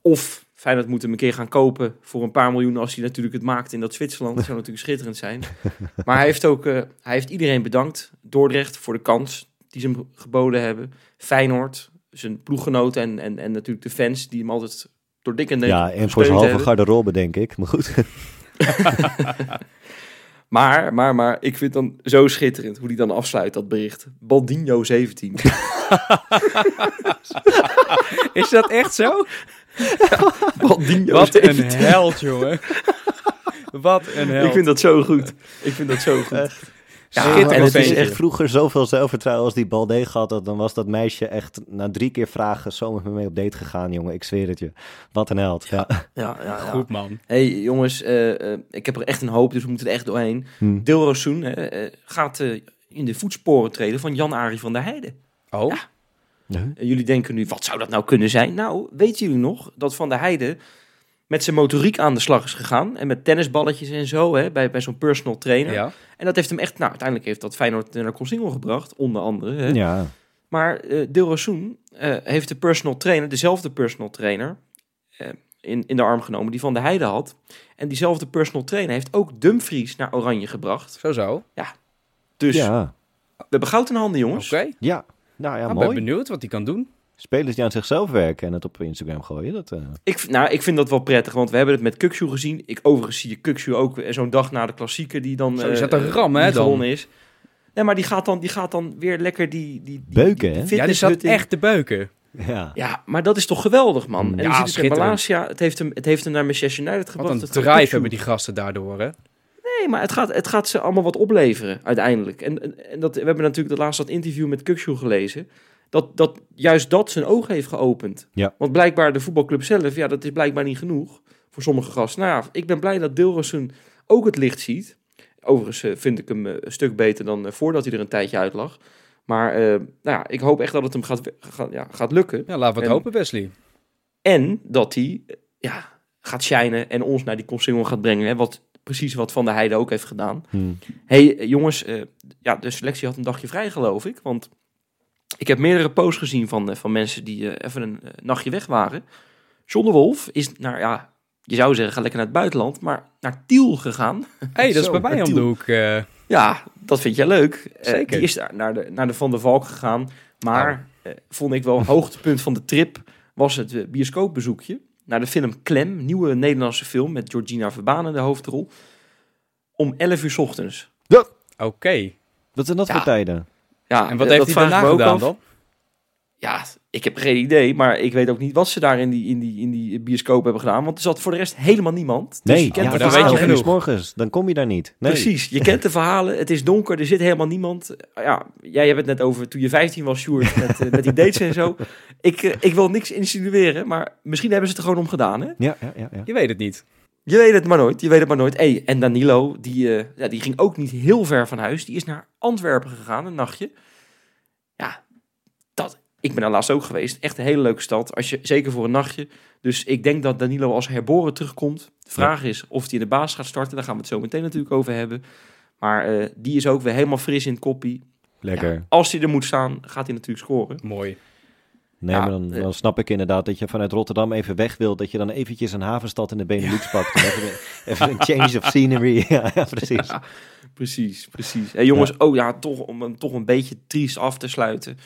Of Feyenoord moet hem een keer gaan kopen voor een paar miljoen als hij natuurlijk het maakt in dat Zwitserland. Dat zou natuurlijk schitterend zijn. Maar hij heeft ook, hij heeft iedereen bedankt. Dordrecht voor de kans die ze hem geboden hebben. Feyenoord, zijn ploeggenoten en, en, en natuurlijk de fans die hem altijd door dik en Ja, en voor zijn halve garderobe, denk ik. Maar goed. Maar, maar, maar, ik vind dan zo schitterend hoe hij dan afsluit, dat bericht. Baldinho 17. Is dat echt zo? Baldinho Wat een 17. held, jongen. Wat een held. Ik vind dat zo goed. Ik vind dat zo goed. Ja, en het is echt... vroeger zoveel zelfvertrouwen als die Balde gehad had. Dan was dat meisje echt na drie keer vragen zo met me mee op date gegaan, jongen. Ik zweer het je. Wat een held. Ja. Ja, ja, ja. Goed, man. hey, jongens, eh, eh, ik heb er echt een hoop, dus we moeten er echt doorheen. Hm. Dilro Soen eh, gaat eh, in de voetsporen treden van Jan-Arie van der Heijden. Oh, Ja. Jullie denken nu, wat zou dat nou kunnen zijn? Nou, weten jullie nog dat Van der Heijden met zijn motoriek aan de slag is gegaan. En met tennisballetjes en zo, hè, bij, bij zo'n personal trainer. ja. En dat heeft hem echt, nou, uiteindelijk heeft dat Feyenoord naar Consingel gebracht, onder andere. Hè. ja. Maar eh Dilrosun eh heeft de personal trainer, dezelfde personal trainer, eh, in, in de arm genomen die Van der Heijden had. En diezelfde personal trainer heeft ook Dumfries naar Oranje gebracht. Zo zo. Dus ja. we hebben goud in handen, jongens. Oké. Ja. Nou ja, Ik ben mooi. benieuwd wat hij kan doen. Spelers die aan zichzelf werken en het op Instagram gooien. Dat, eh, Ik, nou, ik vind dat wel prettig, want we hebben het met Kukshu gezien. Ik overigens zie je Kukshu ook zo'n dag na de klassieker die dan Zo, eh, is dat een eh, ram, hè, die dan? is. Nee, maar die gaat dan, die gaat dan weer lekker die, die, die Beuken, die hè? Ja, die zat echt te beuken. ja. Ja, maar dat is toch geweldig, man. Mm, En ja, je ziet het in schitterend. Malasia. Het heeft hem, het heeft hem naar Manchester United Wat gebracht. een Het drive hebben die gasten daardoor, hè? Nee, maar het gaat, het gaat ze allemaal wat opleveren uiteindelijk. En, en, en dat, we hebben natuurlijk de laatste dat interview met Kukshoe gelezen. Dat, dat juist dat zijn ogen heeft geopend. Ja. Want blijkbaar de voetbalclub zelf, ja, dat is blijkbaar niet genoeg voor sommige gasten. Nou ik ben blij dat Dilrosun ook het licht ziet. Overigens eh, vind ik hem eh, een stuk beter dan eh, voordat hij er een tijdje uit lag. Maar nou ja, ik hoop echt dat het hem gaat, gaat, ja, gaat lukken. Ja, laten we het En- hopen, Wesley. En dat hij ja, gaat shinen en ons naar die consignor gaat brengen. Hè, wat, precies wat Van der Heijden ook heeft gedaan. Hmm. hey, jongens, ja, de selectie had een dagje vrij, geloof ik. Want ik heb meerdere posts gezien van, eh, van mensen die eh, even een eh, nachtje weg waren. John de Wolf is naar, ja, je zou zeggen, ga lekker naar het buitenland, maar naar Tiel gegaan. hey, dat is bij mij om de hoek. eh. Ja, dat vind jij leuk. Eh, Zeker. die is daar naar de, naar de Van der Valk gegaan. Maar eh, vond ik wel een hoogtepunt van de trip was het bioscoopbezoekje naar de film Klem, nieuwe Nederlandse film met Georgina Verbaan in de hoofdrol. Om 11 uur 's ochtends. Oké. Wat zijn dat Ja. voor tijden? Ja, En wat eh, heeft hij daarna gedaan dan? Ja, ik heb geen idee, maar ik weet ook niet wat ze daar in die, in die, in die bioscoop hebben gedaan. Want er zat voor de rest helemaal niemand. Dus Nee, je kent ja, de maar dan dat weet je verhalen. genoeg. morgens. Dan kom je daar niet. Nee. Precies, je kent de verhalen. Het is donker, er zit helemaal niemand. Ja, jij hebt het net over toen je 15 was, Sjoerd, met, eh, met die dates en zo. Ik, eh, ik wil niks insinueren, maar misschien hebben ze het er gewoon om gedaan, hè? Ja, ja, ja. ja. Je weet het niet. Je weet het maar nooit, je weet het maar nooit. Hey, en Danilo, die, eh, ja, die ging ook niet heel ver van huis. Die is naar Antwerpen gegaan, een nachtje. Ja, dat, ik ben daar laatst ook geweest. Echt een hele leuke stad, als je, zeker voor een nachtje. Dus ik denk dat Danilo als herboren terugkomt. De vraag is of hij in de baas gaat starten. Daar gaan we het zo meteen natuurlijk over hebben. Maar eh, die is ook weer helemaal fris in het koppie. Lekker. Ja, als hij er moet staan, gaat hij natuurlijk scoren. Mooi. Nee, Ja, maar dan, eh. dan snap ik inderdaad dat je vanuit Rotterdam even weg wilt. Dat je dan eventjes een havenstad in de Benelux pakt. En even, even een change of scenery. ja, ja, precies. Ja, precies, precies. Hey, jongens, oh ja, toch om hem toch een beetje triest af te sluiten.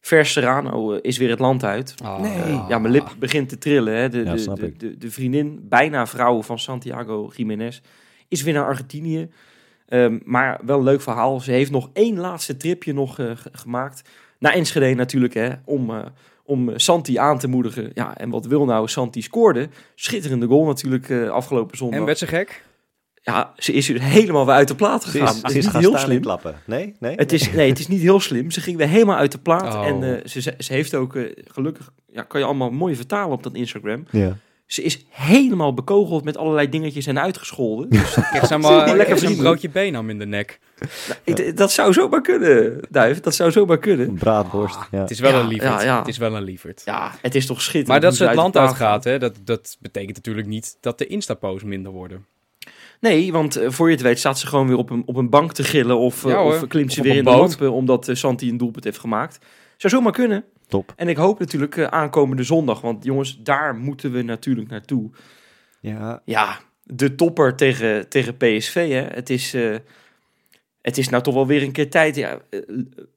Vers Serrano eh, is weer het land uit. Ah. Nee. Ja, mijn lip begint te trillen. Hè. De, Ja, de, snap de, ik. de, de vriendin, bijna vrouw van Santiago Jiménez, is weer naar Argentinië. Ehm, maar wel een leuk verhaal. Ze heeft nog één laatste tripje nog eh, ge- gemaakt. Naar Enschede natuurlijk, hè, om, eh, om Santi aan te moedigen. Ja, en wat wil nou? Santi scoorde. Schitterende goal natuurlijk eh, afgelopen zondag. En werd ze gek? Ja, ze is weer helemaal weer uit de plaat Ze gegaan. is, Het ze is niet gaan heel slim. klappen. Nee? Nee? Het is, nee, het is niet heel slim. Ze ging weer helemaal uit de plaat. Oh. En eh, ze, ze, heeft ook, gelukkig, ja, kan je allemaal mooi vertalen op dat Instagram. Ja. Ze is helemaal bekogeld met allerlei dingetjes en uitgescholden. Dus Krijg ze maar lekker een broodje benam in de nek. ik- dat zou zomaar kunnen, Duif. Dat zou zomaar kunnen. Een braadworst. Ja. Het is wel Ja, een lieverd. ja, ja. Het is wel een lieverd. Ja, het is toch schitterend. Maar dat ze het uit land uitgaat, hè, dat, dat betekent natuurlijk niet dat de Insta-posts minder worden. Nee, want eh, voor je het weet staat ze gewoon weer op een, op een bank te gillen. Of, eh, Ja, of klimt ze Of weer in de lampen omdat eh, Santi een doelpunt heeft gemaakt. Zou zomaar kunnen. Top. En ik hoop natuurlijk eh, aankomende zondag. Want jongens, daar moeten we natuurlijk naartoe. Ja, Ja, de topper tegen, tegen PSV. Hè. Het, is, eh, het is nou toch wel weer een keer tijd. Ja, eh,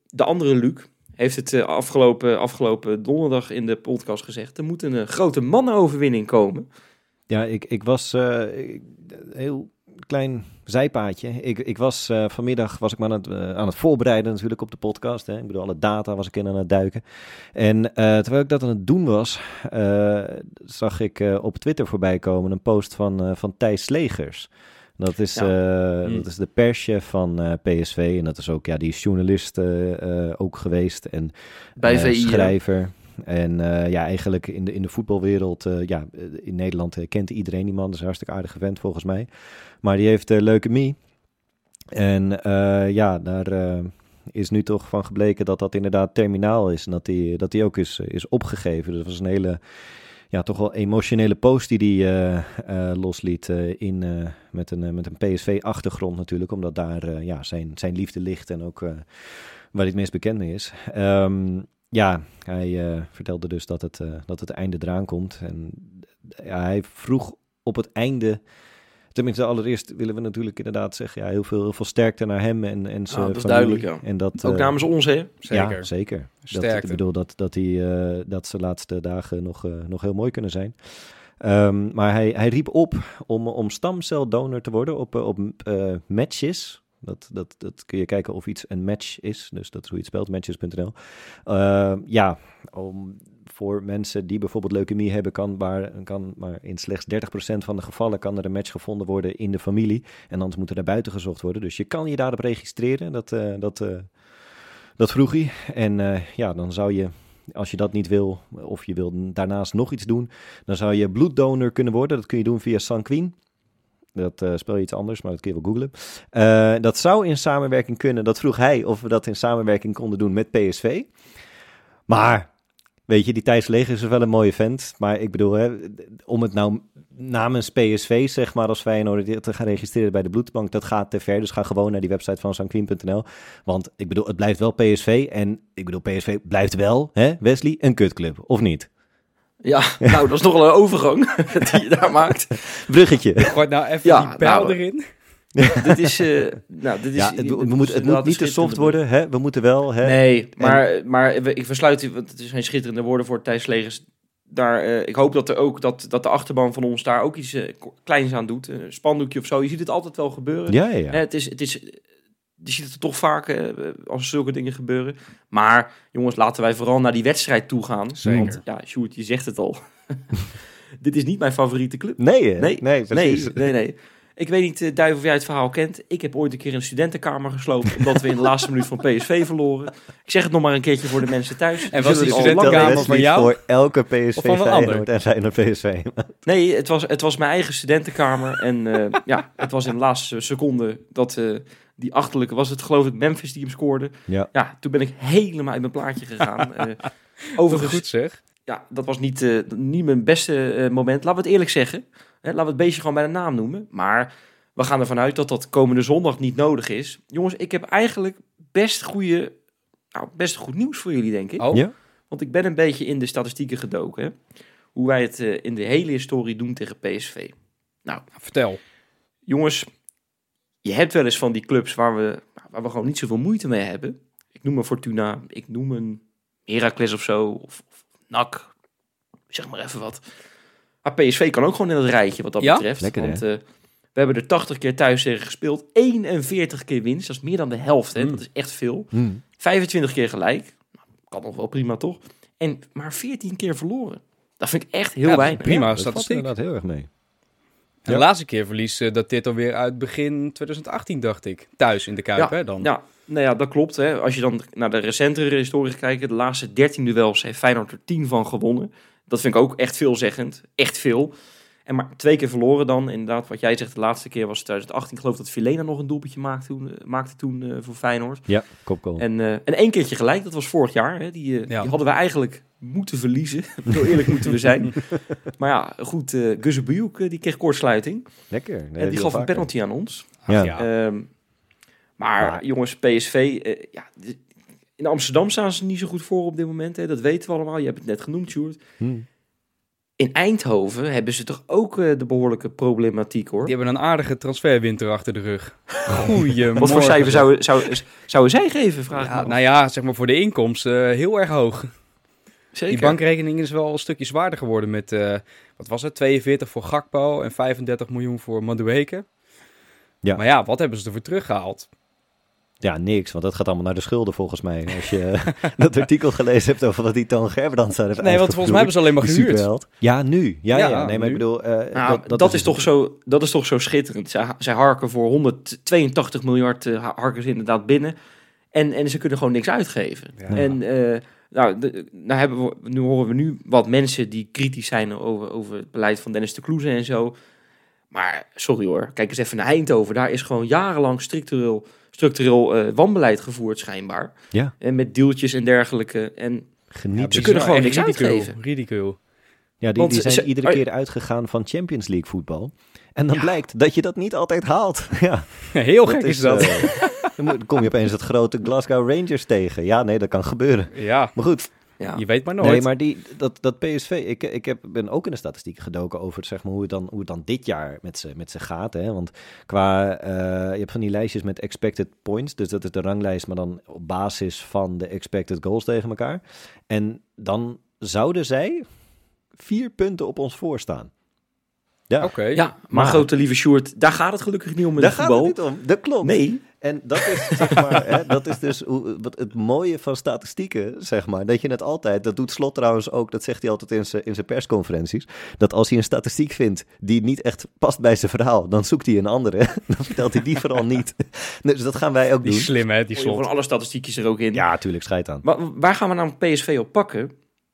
de andere Luc heeft het afgelopen, afgelopen donderdag in de podcast gezegd. Er moet een grote mannenoverwinning komen. Ja, ik, ik was heel klein zijpaadje. Ik, ik was eh, vanmiddag was ik me aan het, eh, aan het voorbereiden natuurlijk op de podcast. Hè. Ik bedoel, alle data was ik in aan het duiken. En eh, terwijl ik dat aan het doen was, zag ik op Twitter voorbij komen een post van, van Thijs Slegers. Dat is, Ja. eh, Hmm. dat is de perschef van PSV. En dat is ook, ja, die is journalist ook geweest. En Bij VI. schrijver. En eh, ja, eigenlijk in de, in de voetbalwereld, eh, ja, eh, in Nederland kent iedereen die man. Dat is hartstikke aardige vent volgens mij. Maar die heeft leukemie. En ja, daar is nu toch van gebleken dat dat inderdaad terminaal is. En dat die, dat die ook is, is opgegeven. Dus dat was een hele, ja, toch wel emotionele post die hij eh, eh, losliet in, met een, met een PSV-achtergrond natuurlijk. Omdat daar ja, zijn, zijn liefde ligt en ook waar hij het meest bekend mee is. Ehm, ja, hij eh, vertelde dus dat het, eh, dat het einde eraan komt. En ja, hij vroeg op het einde. Tenminste, allereerst willen we natuurlijk inderdaad zeggen: ja, heel, veel, heel veel sterkte naar hem en, en zijn dat is duidelijk, ja. En dat, Ook eh, namens ons, hè? Zeker. Ja, zeker. Dat, ik bedoel dat, dat, hij, dat zijn laatste dagen nog, nog heel mooi kunnen zijn. Ehm, maar hij, hij riep op om, om stamceldonor te worden op, op matches. Dat, dat, dat kun je kijken of iets een match is. Dus dat is hoe je het spelt, matches.nl. Ehm, ja, om, voor mensen die bijvoorbeeld leukemie hebben, kan maar, kan maar in slechts 30% van de gevallen kan er een match gevonden worden in de familie. En anders moet er daar buiten gezocht worden. Dus je kan je daarop registreren. Dat, eh, dat, eh, dat vroeg hij. En eh, ja, dan zou je, als je dat niet wil, of je wil daarnaast nog iets doen, dan zou je bloeddonor kunnen worden. Dat kun je doen via Sanquin. Dat eh, spel je iets anders, maar dat kun je wel googlen. Eh, dat zou in samenwerking kunnen. Dat vroeg hij of we dat in samenwerking konden doen met PSV. Maar, weet je, die Thijs Leger is wel een mooie vent. Maar ik bedoel, hè, om het nou namens PSV, zeg maar, als Feyenoord te gaan registreren bij de bloedbank, dat gaat te ver. Dus ga gewoon naar die website van sanquin.nl. Want ik bedoel, het blijft wel PSV. En ik bedoel, PSV blijft wel, hè, Wesley, een kutclub, of niet? Ja, nou, dat is nogal een overgang die je daar maakt. Bruggetje. Gooi nou even Ja, die pijl nou, erin. dit is, eh, nou, dit is... Ja, het, dit we is moet, het moet niet te soft worden, hè? We moeten wel, hè? Nee, maar, maar we- ik versluit, u, want het zijn schitterende woorden voor Thijs Legers. Daar, eh, ik hoop dat, er ook, dat, dat de achterban van ons daar ook iets ko- kleins aan doet. Een spandoekje of zo. Je ziet het altijd wel gebeuren. Ja, ja, ja. Het is, het is, je ziet het toch vaak eh, als zulke dingen gebeuren. Maar jongens, laten wij vooral naar die wedstrijd toe gaan. Zeker. Want ja, Sjoerd, je zegt het al. Dit is niet mijn favoriete club. Nee, hè? Nee, nee, Nee, precies. nee, nee. Ik weet niet, Duif, of jij het verhaal kent. Ik heb ooit een keer een studentenkamer gesloopt... omdat we in de laatste minuut van PSV verloren. Ik zeg het nog maar een keertje voor de mensen thuis. En was Zullen die studentenkamer van jou? voor elke PSV Of van een Feyenoord ander? en Feyenoord PSV. Nee, het was, het was mijn eigen studentenkamer. En eh, ja, het was in de laatste seconde dat eh, die achterlijke... was het geloof ik Memphis die hem scoorde. Ja. Ja, toen ben ik helemaal uit mijn plaatje gegaan. Eh overigens, goed zeg. ja, dat was niet, eh, niet mijn beste eh, moment. Laten we het eerlijk zeggen. Hè, laten we het beestje gewoon bij de naam noemen. Maar we gaan ervan uit dat dat komende zondag niet nodig is. Jongens, ik heb eigenlijk best goede, nou, best goed nieuws voor jullie, denk ik. Oh, Ja? Want ik ben een beetje in de statistieken gedoken. Hè? Hoe wij het in de hele historie doen tegen PSV. vertel. Jongens, je hebt wel eens van die clubs waar we, waar we gewoon niet zoveel moeite mee hebben. Ik noem een Fortuna, ik noem een Heracles of zo, of, of NAC, zeg maar even wat. Maar PSV kan ook gewoon in het rijtje wat dat Ja? betreft. Lekker, want eh, we hebben er 80 keer thuis tegen gespeeld, 41 keer winst, dat is meer dan de helft. Hè? Mm. Dat is echt veel. Hm. 25 keer gelijk, kan nog wel prima toch? En maar 14 keer verloren. Dat vind ik echt heel Ja, dat is weinig. prima Dat valt statistiek. inderdaad heel erg mee. En Ja. de laatste keer verlies eh, dat dit alweer uit begin 2018, dacht ik. Thuis in de Kuip, hè, dan. Ja, nou ja, dat klopt. Hè. Als je dan naar de recentere historie kijkt, de laatste 13 duels heeft Feyenoord er 10 van gewonnen. Dat vind ik ook echt veelzeggend. Echt veel. En maar twee keer verloren dan. Inderdaad, wat jij zegt, de laatste keer was 2018. Ik geloof dat Vilena nog een doelpuntje maakte toen, eh, maakte toen eh, voor Feyenoord. Ja, kopgoal. En, eh, en één keertje gelijk, dat was vorig jaar. Hè. Die, eh, Ja. die hadden we eigenlijk moeten verliezen. Zo eerlijk moeten we zijn. maar ja, goed, uh, Guzebuyuk, die kreeg kortsluiting. Lekker. en die gaf een penalty aan ons. Ja. ja. Ehm, maar Ja. jongens, PSV, ja, in Amsterdam staan ze niet zo goed voor op dit moment. Hè. Dat weten we allemaal. Je hebt het net genoemd, Sjoerd. Hm. In Eindhoven hebben ze toch ook eh, de behoorlijke problematiek, hoor. Die hebben een aardige transferwinter achter de rug. Goeie Wat voor cijfer zouden zou, zouden zij geven, vraag Ja, nou ja, zeg maar voor de inkomsten eh, heel erg hoog. Zeker. Die bankrekening is wel een stukje zwaarder geworden met, eh, wat was het, 42 voor Gakpo en 35 miljoen voor Madueke. Ja. Maar ja, wat hebben ze ervoor teruggehaald? Ja, niks, want dat gaat allemaal naar de schulden volgens mij. Als je eh, dat artikel gelezen hebt over wat die Toon Gerbrands daar heeft Nee, want volgens mij hebben ze alleen maar gehuurd. superheld. Ja, nu. Ja, ja, Ja, nee, maar ik bedoel... eh, Nou, dat, is dus toch zo, dat is toch zo schitterend. Zij, zij harken voor 182 miljard ha- harken ze inderdaad binnen. En, en ze kunnen gewoon niks uitgeven. Ja. En eh, nou, de, nou hebben we, nu horen we nu wat mensen die kritisch zijn over, over het beleid van Dennis de Kloeze en zo. Maar sorry hoor, kijk eens even naar Eindhoven. Daar is gewoon jarenlang structureel, structureel eh, wanbeleid gevoerd schijnbaar. Ja, En met deeltjes en dergelijke. En geniet. Ze kunnen gewoon niks ridicule, uitgeven. Ridicule. Ja, die, Want die zijn ze- iedere oh, keer uitgegaan van Champions League voetbal. En dan Ja. blijkt dat je dat niet altijd haalt. Ja, Heel gek is, dat. eh, dan kom je opeens het grote Glasgow Rangers tegen. Ja, nee, dat kan gebeuren. ja, Maar goed, ja, je weet maar nooit. Nee, maar die, dat, dat PSV, ik, ik heb, ben ook in de statistieken gedoken over zeg maar, hoe, het dan, hoe het dan dit jaar met ze, met ze gaat. Hè? Want qua, eh, je hebt van die lijstjes met expected points, dus dat is de ranglijst, maar dan op basis van de expected goals tegen elkaar. En dan zouden zij vier punten op ons voorstaan. Ja, Oké. ja maar, Maar- grote lieve Sjoerd, daar gaat het gelukkig niet om in daar gaat voetbal. het niet om. Dat klopt. Nee, En dat is, zeg maar, hè, dat is dus hoe, wat het mooie van statistieken, zeg maar. Dat je het altijd, dat doet Slot trouwens ook, dat zegt hij altijd in zijn, in zijn persconferenties. Dat als hij een statistiek vindt die niet echt past bij zijn verhaal, dan zoekt hij een andere. Dan vertelt hij die vooral niet. Dus dat gaan wij ook Die doen. slim, hè, die je slot. Van alle statistiekjes er ook in. Ja, tuurlijk, scheid aan. Maar waar gaan we nou PSV op pakken?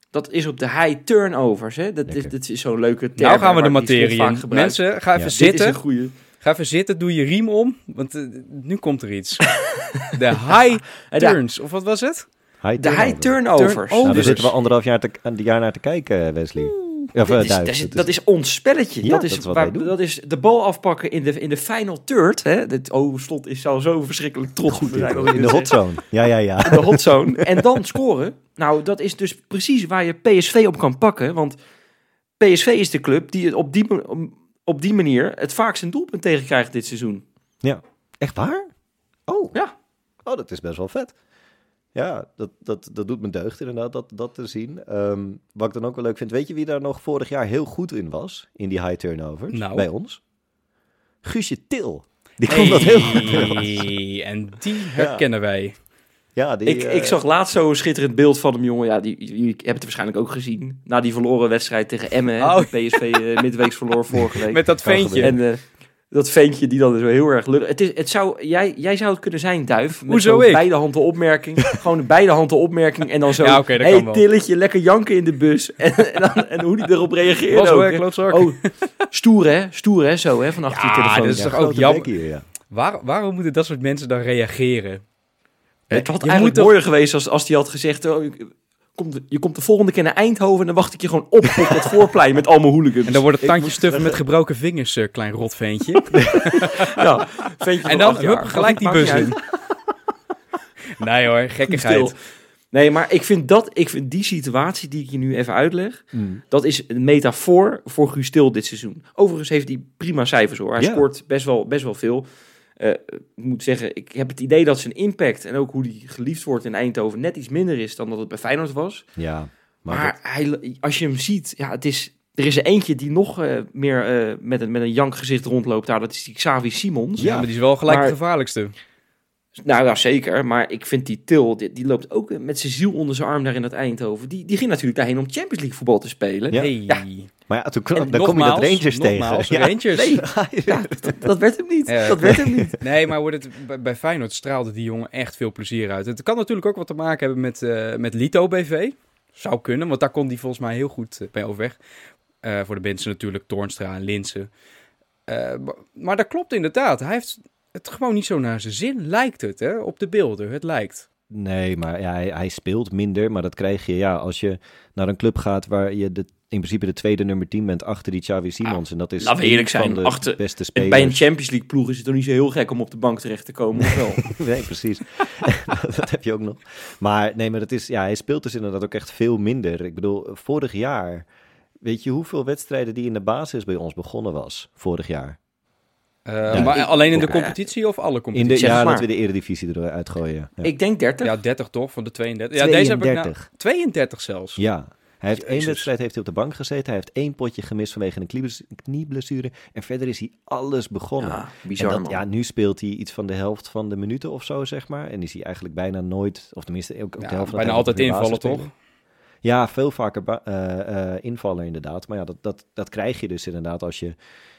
Dat is op de high turnovers. Hè? Dat, is, dat is zo'n leuke term. Nou gaan we de materie vaak in. Mensen, ga even Ja, Dit is zitten. een goede. Ga even zitten, doe je riem om, want eh, nu komt er iets. De high turns, of wat was het? High De high turnover. turnovers. Turn- Nou, daar zitten we anderhalf jaar, te, jaar naar te kijken, Wesley. Of, eh, Dit is- dat, is, Het dat is ons spelletje. Ja, dat, is dat is wat waar- wij doen. dat is de bal afpakken in de, in de final third. Hè? Dit, oh, Slot is al zo verschrikkelijk trots. goed in de hot zone. Ja, ja, ja. in de hot zone. en dan scoren. Nou, dat is dus precies waar je PSV op kan pakken. Want PSV is de club die het op die, op die manier het vaakst een doelpunt tegenkrijgt dit seizoen. Echt waar? Oh. Ja. Oh, dat is best wel vet. Ja, dat, dat, dat doet me deugd inderdaad, dat, dat te zien. Ehm, wat ik dan ook wel leuk vind, weet je wie daar nog vorig jaar heel goed in was? In die high turnovers? Nou. Bij ons? Guusje Til. Die kon dat heel goed. En die herkennen wij. Ja, die, ik, eh, ik zag laatst zo'n schitterend beeld van hem, jongen. Ja, die, jullie hebben het waarschijnlijk ook gezien. Na die verloren wedstrijd tegen Emmen. hè, Oh. PSV eh, midweeks verloor vorige week. Met dat veentje. En eh, dat ventje die dan zo heel erg lullig... Het is, het zou, jij, jij zou het kunnen zijn, Duif. Met Hoezo ik? beide handen opmerking. Gewoon een beide handen opmerking. En dan zo... Ja, oké, dat hey. Tilletje, lekker janken in de bus. En, en, dan, en hoe die erop reageert Was ook. klootzak. Oh, stoer hè? Stoer hè? Zo hè? Van achter Ja, je telefoon. dit is ja, toch ook jammer? hier, ja. Waar, waarom moeten dat soort mensen dan reageren? Het had Je eigenlijk toch- mooier geweest als, als die had gezegd... Oh, je komt de volgende keer naar Eindhoven... en dan wacht ik je gewoon op op dat voorplein met allemaal hooligans. En dan wordt het tandje stuffen met gebroken vingers, eh, klein rotventje. Ja, ventje en dan hup, gelijk die bus in. Nee hoor, gekkigheid. Stil. Nee, maar ik vind, dat, ik vind die situatie die ik je nu even uitleg... dat is een metafoor voor Guus Til dit seizoen. Overigens heeft hij prima cijfers hoor. Hij scoort best wel, best wel veel. Eh, ik moet zeggen, ik heb het idee dat zijn impact... en ook hoe hij geliefd wordt in Eindhoven... net iets minder is dan dat het bij Feyenoord was. Ja, maar, Maar, hij, als je hem ziet, ja, het is... Er is er eentje die nog eh, meer eh, met, een, met een jankgezicht rondloopt daar. Dat is die Xavi Simons. Ja, maar die is wel gelijk Maar- de gevaarlijkste. Nou ja, zeker. Maar ik vind die Til, die, die loopt ook met zijn ziel onder zijn arm daar in dat Eindhoven. Die, die ging natuurlijk daarheen om Champions League voetbal te spelen. Ja. Hey. Ja. maar ja, toen, En dan kom je dat Rangers nogmaals, tegen. Ja. Rangers. Nee, ja, dat, dat werd hem niet. Ja, dat werd hem niet. Nee, maar wordt het, bij, Feyenoord straalde die jongen echt veel plezier uit. Het kan natuurlijk ook wat te maken hebben met, eh, met Lito BV. Zou kunnen, want daar kon hij volgens mij heel goed eh, bij overweg. Eh, voor de mensen natuurlijk Toornstra en Linsen. Eh, maar- maar dat klopt inderdaad. Hij heeft het gewoon niet zo naar zijn zin, lijkt het, hè? Op de beelden, het lijkt. Nee, maar ja, hij, hij speelt minder. Maar dat krijg je ja, als je naar een club gaat waar je de, in principe de tweede nummer 10 bent achter die Xavi Simons. en dat is laten we eerlijk van zijn, de achter- beste spelers. bij een Champions League ploeg is het toch niet zo heel gek om op de bank terecht te komen, of wel? Nee, precies. dat heb je ook nog. Maar nee, maar dat is, ja, hij speelt dus inderdaad ook echt veel minder. Ik bedoel, vorig jaar, weet je hoeveel wedstrijden die in de basis bij ons begonnen was? Vorig jaar. Eh, Ja, maar ik- alleen in de competitie of alle In de, competities? zeg ja, maar. dat we de eredivisie eruit gooien. Ja. Ik denk 30. Ja, 30 toch, van de 32. Ja, deze heb ik nou, 32. 32 zelfs. Ja. Hij heeft één wedstrijd heeft hij op de bank gezeten. Hij heeft één potje gemist vanwege een kniebles- knieblessure. En verder is hij alles begonnen. Ja, En bizar dat, man. ja, nu speelt hij iets van de helft van de minuten of zo, zeg maar. En is hij eigenlijk bijna nooit, of tenminste ook, ook Ja, de helft van de bijna tijd altijd invallen, toch? Ja, veel vaker eh, eh, invallen inderdaad. Maar ja, dat, dat, dat krijg je dus inderdaad als, je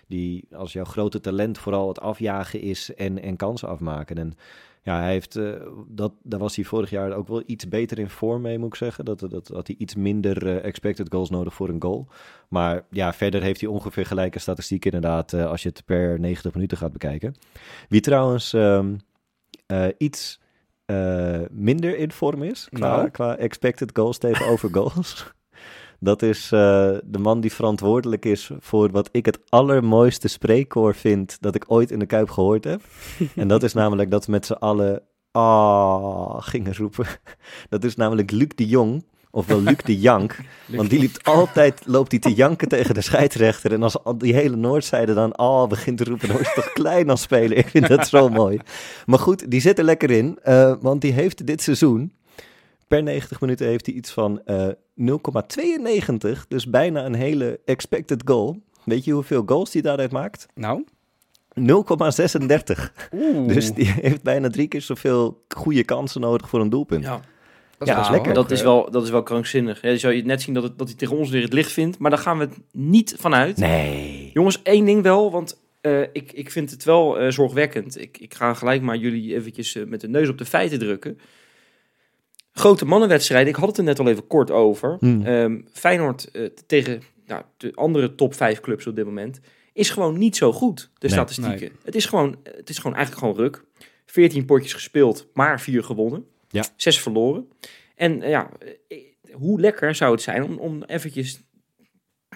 die, als jouw grote talent vooral het afjagen is en, en kansen afmaken. En ja, hij heeft, eh, dat, daar was hij vorig jaar ook wel iets beter in vorm mee, moet ik zeggen. Dat, dat, dat hij iets minder eh, expected goals nodig voor een goal. Maar ja, verder heeft hij ongeveer gelijke statistiek inderdaad, eh, als je het per 90 minuten gaat bekijken. Wie trouwens ehm, eh, iets minder in vorm is, qua, Nou? qua expected goals tegenover goals. Dat is eh, de man die verantwoordelijk is voor wat ik het allermooiste spreekkoor vind dat ik ooit in de Kuip gehoord heb. en dat is namelijk dat we met z'n allen ah gingen roepen. Dat is namelijk Luc de Jong, ofwel Luc de Jank. Want die liep altijd, loopt hij te janken tegen de scheidsrechter. En als al die hele Noordzijde dan al begint te roepen, dan is het toch klein als spelen. Ik vind dat zo mooi. Maar goed, die zit er lekker in. eh, want die heeft dit seizoen, per 90 minuten heeft hij iets van eh 0,92. Dus bijna een hele expected goal. Weet je hoeveel goals hij daaruit maakt? Nou, 0,36. Oeh, Dus die heeft bijna drie keer zoveel goede kansen nodig voor een doelpunt. Ja, dat ja, wel dat is lekker. dat is, hè? wel, dat is wel krankzinnig. Ja, je zou je net zien dat, het, dat hij tegen ons weer het licht vindt. Maar daar gaan we het niet vanuit. Nee. Jongens, één ding wel, want eh, ik, ik vind het wel eh, zorgwekkend. Ik, ik ga gelijk maar jullie eventjes eh, met de neus op de feiten drukken. Grote mannenwedstrijden, ik had het er net al even kort over. Hmm. Ehm, Feyenoord eh, tegen nou, de andere top 5 clubs op dit moment is gewoon niet zo goed, de Nee. statistieken. Nee. Het, is gewoon, het is gewoon eigenlijk gewoon ruk. 14 potjes gespeeld, maar 4 gewonnen. Ja. 6 verloren. En eh, ja, eh, hoe lekker zou het zijn om, om eventjes...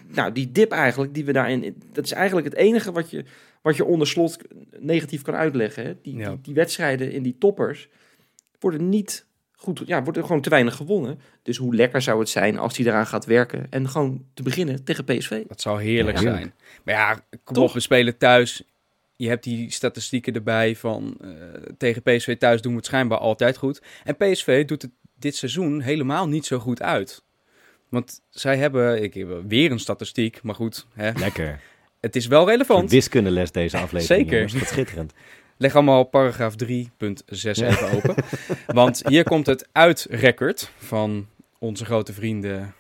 Nou, die dip eigenlijk, die we daarin... Dat is eigenlijk het enige wat je, wat je onder slot negatief kan uitleggen. Hè? Die, Ja. die, die wedstrijden in die toppers worden niet goed... Ja, worden gewoon te weinig gewonnen. Dus hoe lekker zou het zijn als hij eraan gaat werken. En gewoon te beginnen tegen PSV. Dat zou heerlijk Ja, zijn. Maar ja, kom Toch? op, we spelen thuis. Je hebt die statistieken erbij van eh, tegen PSV thuis doen we het schijnbaar altijd goed. En PSV doet het dit seizoen helemaal niet zo goed uit. Want zij hebben, ik heb weer een statistiek, maar goed, hè, Lekker. het is wel Een relevant. wiskundeles deze aflevering. Zeker. jongens. Schitterend. Leg allemaal paragraaf 3.6 even open. Want hier komt het uitrecord van onze grote vrienden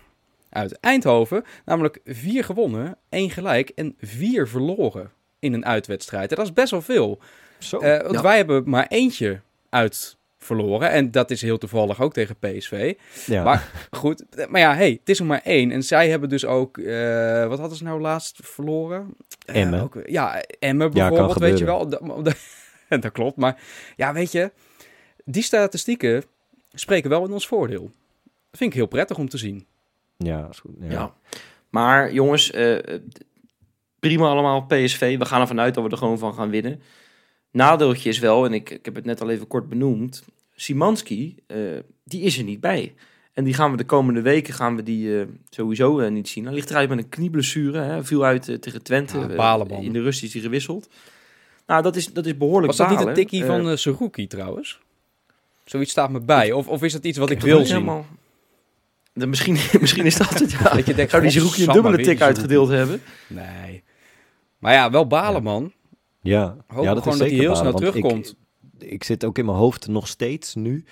uit Eindhoven. Namelijk vier gewonnen, één gelijk en vier verloren in een uitwedstrijd. En dat is best wel veel. Zo. Eh, want ja. wij hebben maar eentje uit verloren. En dat is heel toevallig ook tegen PSV. ja. Maar goed, maar ja, hey, het is er maar één. En zij hebben dus ook, eh, wat hadden ze nou laatst verloren? Emmen. ook- ja, Emmen Ja, bijvoorbeeld, weet je wel. Gebeuren. Dat, klopt, maar ja, weet je, die statistieken spreken wel in ons voordeel. Dat vind ik heel prettig om te zien. ja, is goed. Ja. Ja. Maar jongens, eh, prima allemaal PSV. We gaan ervan uit dat we er gewoon van gaan winnen. Nadeeltje is wel, en ik, ik heb het net al even kort benoemd. Simanski, eh, die is er niet bij. En die gaan we de komende weken gaan we die, eh, sowieso niet zien. Hij ligt eruit met een knieblessure. Hè. Viel uit tegen Twente. Ja, in de rust is hij gewisseld. Nou, dat is, dat is behoorlijk Was dat niet een tikkie van uh, trouwens? Zoiets staat me bij. Of, of is dat iets wat ik wil zien? helemaal- De, misschien, misschien is dat het, ja. Dat je denkt, Zou die Zerouki een dubbele tik uitgedeeld hebben? Nee. Maar ja, wel balen, Ja. man. Ja, Hoop ja gewoon dat hij zeker heel balen, snel ik- terugkomt. Ik, zit ook in mijn hoofd nog steeds nu,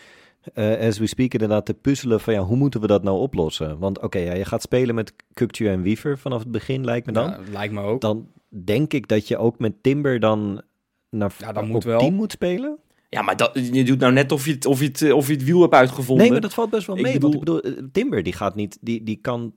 eh, as we speak, inderdaad te puzzelen van ja, hoe moeten we dat nou oplossen? Want oké, ja, je gaat spelen met Kukcu en Wiever vanaf het begin, lijkt me dan. Ja, lijkt me ook. Dan denk ik dat je ook met Timber dan naar Ja, op moet wel. 10 moet spelen. Ja, maar dat, je doet nou net of je het, of je het, eh, of je het wiel hebt uitgevonden. Nee, maar dat valt best wel Ik mee. bedoel- Want ik bedoel, eh, Timber die gaat niet, die, die kan,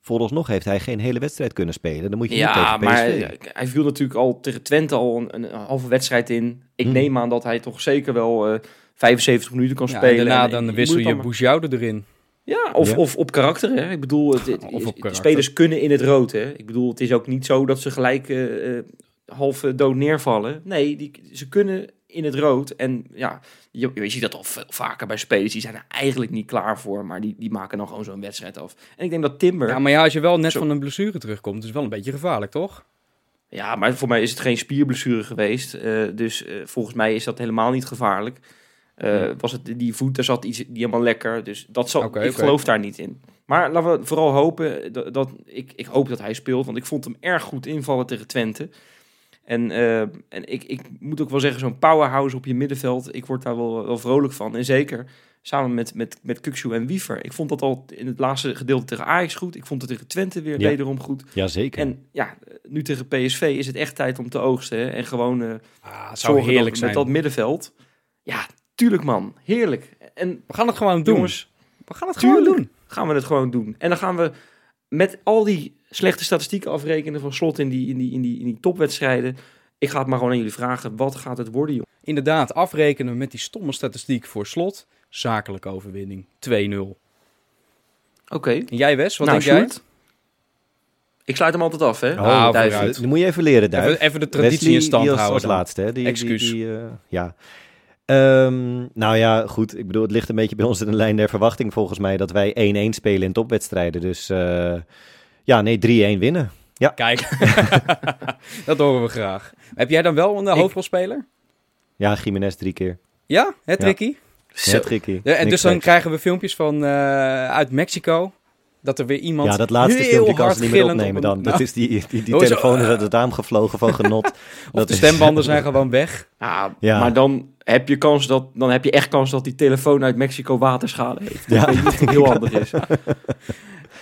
vooralsnog heeft hij geen hele wedstrijd kunnen spelen. Dan moet je niet ja, tegen PSV. maar eh, hij viel natuurlijk al tegen Twente al een, een halve wedstrijd in. Ik Hmm. neem aan dat hij toch zeker wel eh 75 minuten kan Ja, en spelen. daarna En dan je wissel je dan Boujoude erin. Ja, of, Ja. of op karakter. Hè. Ik bedoel, het, spelers kunnen in het rood. Hè. Ik bedoel, het is ook niet zo dat ze gelijk eh, half eh, dood neervallen. Nee, die, ze kunnen in het rood. En ja, je, je ziet dat al veel vaker bij spelers. Die zijn er eigenlijk niet klaar voor, maar die, die maken dan gewoon zo'n wedstrijd af. En ik denk dat Timber... Ja, maar ja, als je wel net Zo. van een blessure terugkomt, is het wel een beetje gevaarlijk, toch? Ja, maar voor mij is het geen spierblessure geweest. dus volgens mij is dat helemaal niet gevaarlijk. Eh, was het, die voet, daar zat iets die helemaal lekker. Dus dat zal, ik geloof daar niet in. Maar laten we vooral hopen dat, dat ik, ik hoop dat hij speelt. Want ik vond hem erg goed invallen tegen Twente. En, eh, en ik, ik moet ook wel zeggen, zo'n powerhouse op je middenveld, ik word daar wel, wel vrolijk van. En zeker samen met, met, met Kuksu en Wiever. Ik vond dat al in het laatste gedeelte tegen Ajax goed. Ik vond het tegen Twente weer Ja. wederom goed. Jazeker. En ja, nu tegen PSV is het echt tijd om te oogsten. Hè? En gewoon Ah, het zorgen dat, met dat middenveld. Ja, tuurlijk man. Heerlijk. En We gaan het gewoon doen. jongens, we gaan het gewoon doen. gaan we het gewoon doen. En dan gaan we met al die slechte statistieken afrekenen van slot in die, in die, in die, in die topwedstrijden. Ik ga het maar gewoon aan jullie vragen. Wat gaat het worden, joh? Inderdaad, afrekenen met die stomme statistiek voor slot. Zakelijke overwinning. 2-0. Oké. Jij, Wes, wat nou, denk jij? Ik sluit hem altijd af, hè? Oh, Nou, vooruit. Dan moet je even leren, Duif. Even, even de traditie Wesley, in stand houden. als laatste, hè? Die, Excuus. Die, die, eh, ja. Ehm, nou ja, goed. Ik bedoel, het ligt een beetje bij ons in de lijn der verwachting volgens mij dat wij 1-1 spelen in topwedstrijden. Dus eh, ja, nee, 3-1 winnen. Kijk, dat horen we graag. Heb jij dan wel een eh, Ik- hoofdrolspeler? Ja, Jiménez drie keer. Ja, het Ja. Ricky? Ja. Ja, en Niks dus dan krijgen we filmpjes van eh, uit Mexico. Dat er weer iemand Ja, dat laatste filmpje kan ze niet meer opnemen op dan. Dat Nou, is die, die, telefoon is uit het raam gevlogen van genot. of dat de is- stembanden zijn gewoon weg. Ja, Ja. maar dan heb je kans dat dan heb je echt kans dat die telefoon uit Mexico waterschade heeft. Ja. Ik weet niet of het heel handig is.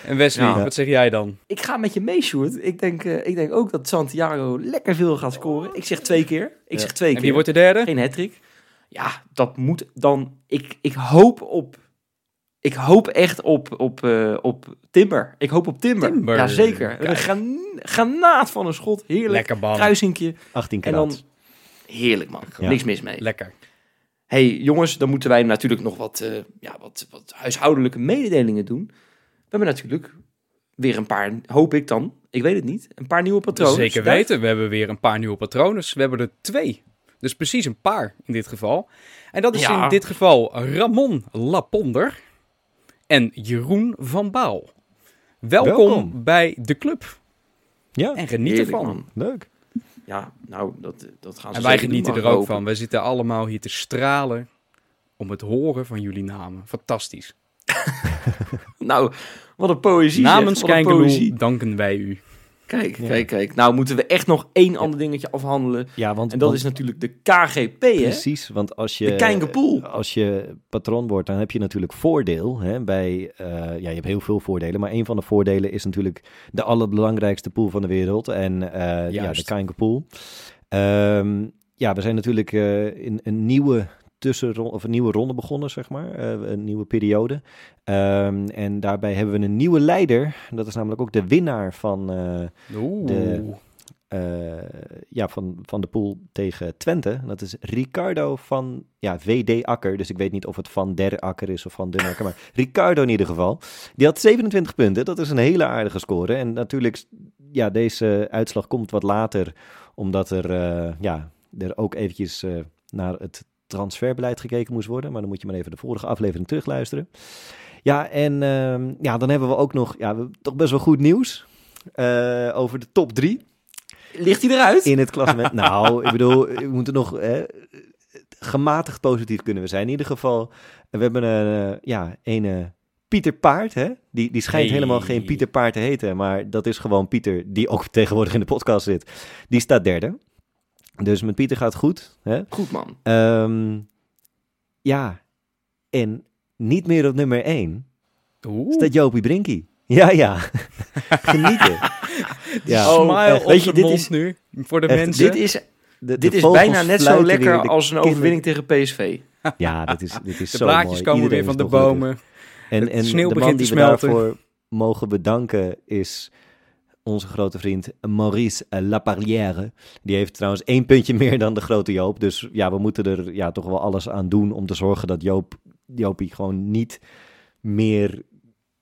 En Wesley, Ja. wat zeg jij dan? Ik ga met je mee, Sjoerd. Ik denk, eh, ik denk ook dat Santiago lekker veel gaat scoren. Ik zeg twee keer. Ik Ja. zeg twee En keer. wie wordt de derde? Geen hattrick. Ja, dat moet dan... Ik, ik hoop op... Ik hoop echt op, op, eh, op Timber. Ik hoop op Timber. Timber. Ja, zeker. Kijk. Een gran- granaat van een schot. Heerlijk. Lekker man. Kruisinkje. 18 En dan... karat. Heerlijk, man. Ja. Niks mis mee. Lekker. hey, jongens, dan moeten wij natuurlijk nog wat, eh, ja, wat, wat huishoudelijke mededelingen doen. We hebben natuurlijk weer een paar, hoop ik dan, ik weet het niet, een paar nieuwe patronen. Zeker weten. We hebben weer een paar nieuwe patronen. We hebben er twee. Dus precies een paar in dit geval. En dat is Ja. in dit geval Ramon Laponder en Jeroen van Baal. Welkom, Welkom. bij de club. Ja, En geniet Heerlijk, ervan. man. leuk. Ja, nou, dat, dat gaan ze En wij genieten er ook van. Wij zitten allemaal hier te stralen om het horen van jullie namen. Fantastisch. Nou, wat een poëzie. Namens Kijkeloel danken wij u. Kijk, Ja. kijk, kijk. Nou moeten we echt nog één ander dingetje afhandelen. Ja, want, En dat want- is natuurlijk de KGP, hè? precies, want als je als je patron wordt, dan heb je natuurlijk voordeel. Hè, bij, eh, ja, je hebt heel veel voordelen, maar een van de voordelen is natuurlijk de allerbelangrijkste pool van de wereld en eh, ja, de Juist. Kijngepoel. Ehm ja, we zijn natuurlijk eh, in een nieuwe tussenronde of een nieuwe ronde begonnen, zeg maar, eh, een nieuwe periode. Ehm, en daarbij hebben we een nieuwe leider. Dat is namelijk ook de winnaar van eh. De- eh, ja, van, van de pool tegen Twente. Dat is Ricardo van ja, VD Akker. Dus ik weet niet of het van der Akker is of van den Akker. Maar Ricardo in ieder geval. Die had 27 punten. Dat is een hele aardige score. En natuurlijk, ja, deze uitslag komt wat later. Omdat er, ja, er ook eventjes naar het transferbeleid gekeken moest worden. Maar dan moet je maar even de vorige aflevering terugluisteren. Ja, en ehm, ja, dan hebben we ook nog ja, toch best wel goed nieuws. eh, over de top 3 Ligt hij eruit? in het klassement. nou, ik bedoel, we moeten nog hè, gematigd positief kunnen we zijn. In ieder geval, we hebben een, eh, ja, een eh, Pieter Paard, hè? Die, die schijnt Hey. helemaal geen Pieter Paard te heten, maar dat is gewoon Pieter, die ook tegenwoordig in de podcast zit. Die staat derde. Dus met Pieter gaat het goed. Hè? Goed, man. Ehm, ja, en niet meer op nummer 1 Oeh. staat Jopie Brinkie. Ja, ja. Genieten. ja. Smile echt. op Weet je, dit mond is- nu. Voor de echt, mensen. Dit is, De- de dit is bijna net zo lekker de als een kinderen- overwinning tegen PSV. Ja, dit is, dit is de zo blaadjes mooi. komen Iedereen weer van de bomen. En, en sneeuw de man begint die te we smelten. daarvoor mogen bedanken is onze grote vriend Maurice Laparrière. Die heeft trouwens één puntje meer dan de grote Joop. Dus ja, we moeten er ja, toch wel alles aan doen om te zorgen dat Joop, Joopie gewoon niet meer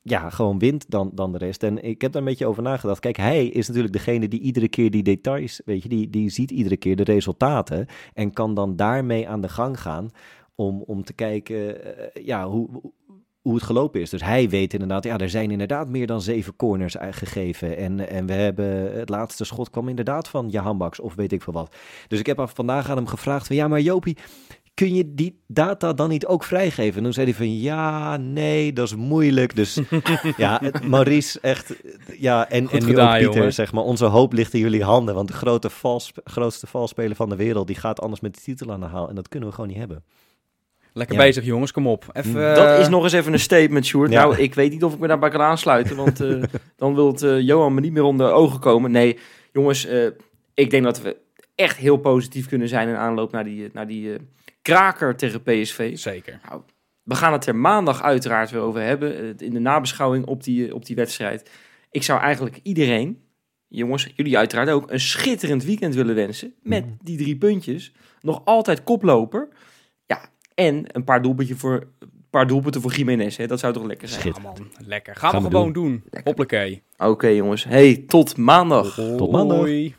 ja, gewoon wint dan, dan de rest. En ik heb daar een beetje over nagedacht. Kijk, hij is natuurlijk degene die iedere keer die details, weet je, die, die ziet iedere keer de resultaten en kan dan daarmee aan de gang gaan om, om te kijken eh, ja, hoe, hoe het gelopen is. Dus hij weet inderdaad, ja, er zijn inderdaad meer dan zeven corners gegeven. En, en we hebben, het laatste schot kwam inderdaad van Jahan Baks of weet ik veel wat. Dus ik heb af- vandaag aan hem gevraagd van, ja, maar Jopie, kun je die data dan niet ook vrijgeven? En toen zei hij van, ja, nee, dat is moeilijk. Dus ja, Maurice, echt, ja, en, Goed en nu ook Pieter, zeg maar. Onze hoop ligt in jullie handen, want de grote vals, grootste valspeler van de wereld, die gaat anders met de titel aan de haal. En dat kunnen we gewoon niet hebben. Lekker Ja. bezig, jongens. Kom op. Even, Mm. eh, Dat is nog eens even een statement, Sjoerd. Ja. Nou, ik weet niet of ik me daarbij kan aansluiten, want eh, dan wil het eh, Johan me niet meer onder ogen komen. Nee, jongens, eh, ik denk dat we echt heel positief kunnen zijn in aanloop naar die, naar die kraker tegen PSV. Zeker. We gaan het er maandag uiteraard weer over hebben, in de nabeschouwing op die, op die wedstrijd. Ik zou eigenlijk iedereen, jongens, jullie uiteraard ook, een schitterend weekend willen wensen. Met Mhm. die drie puntjes. Nog altijd koploper. En een paar, doelpuntje voor, paar doelpunten voor Jiménez. Hè? Dat zou toch lekker zijn? Ja, Schitterend. man. Lekker. Gaan, Gaan we we gewoon doen. Lekker. Hoppakee. Oké jongens, hey, tot maandag. Tot maandag. Hoi.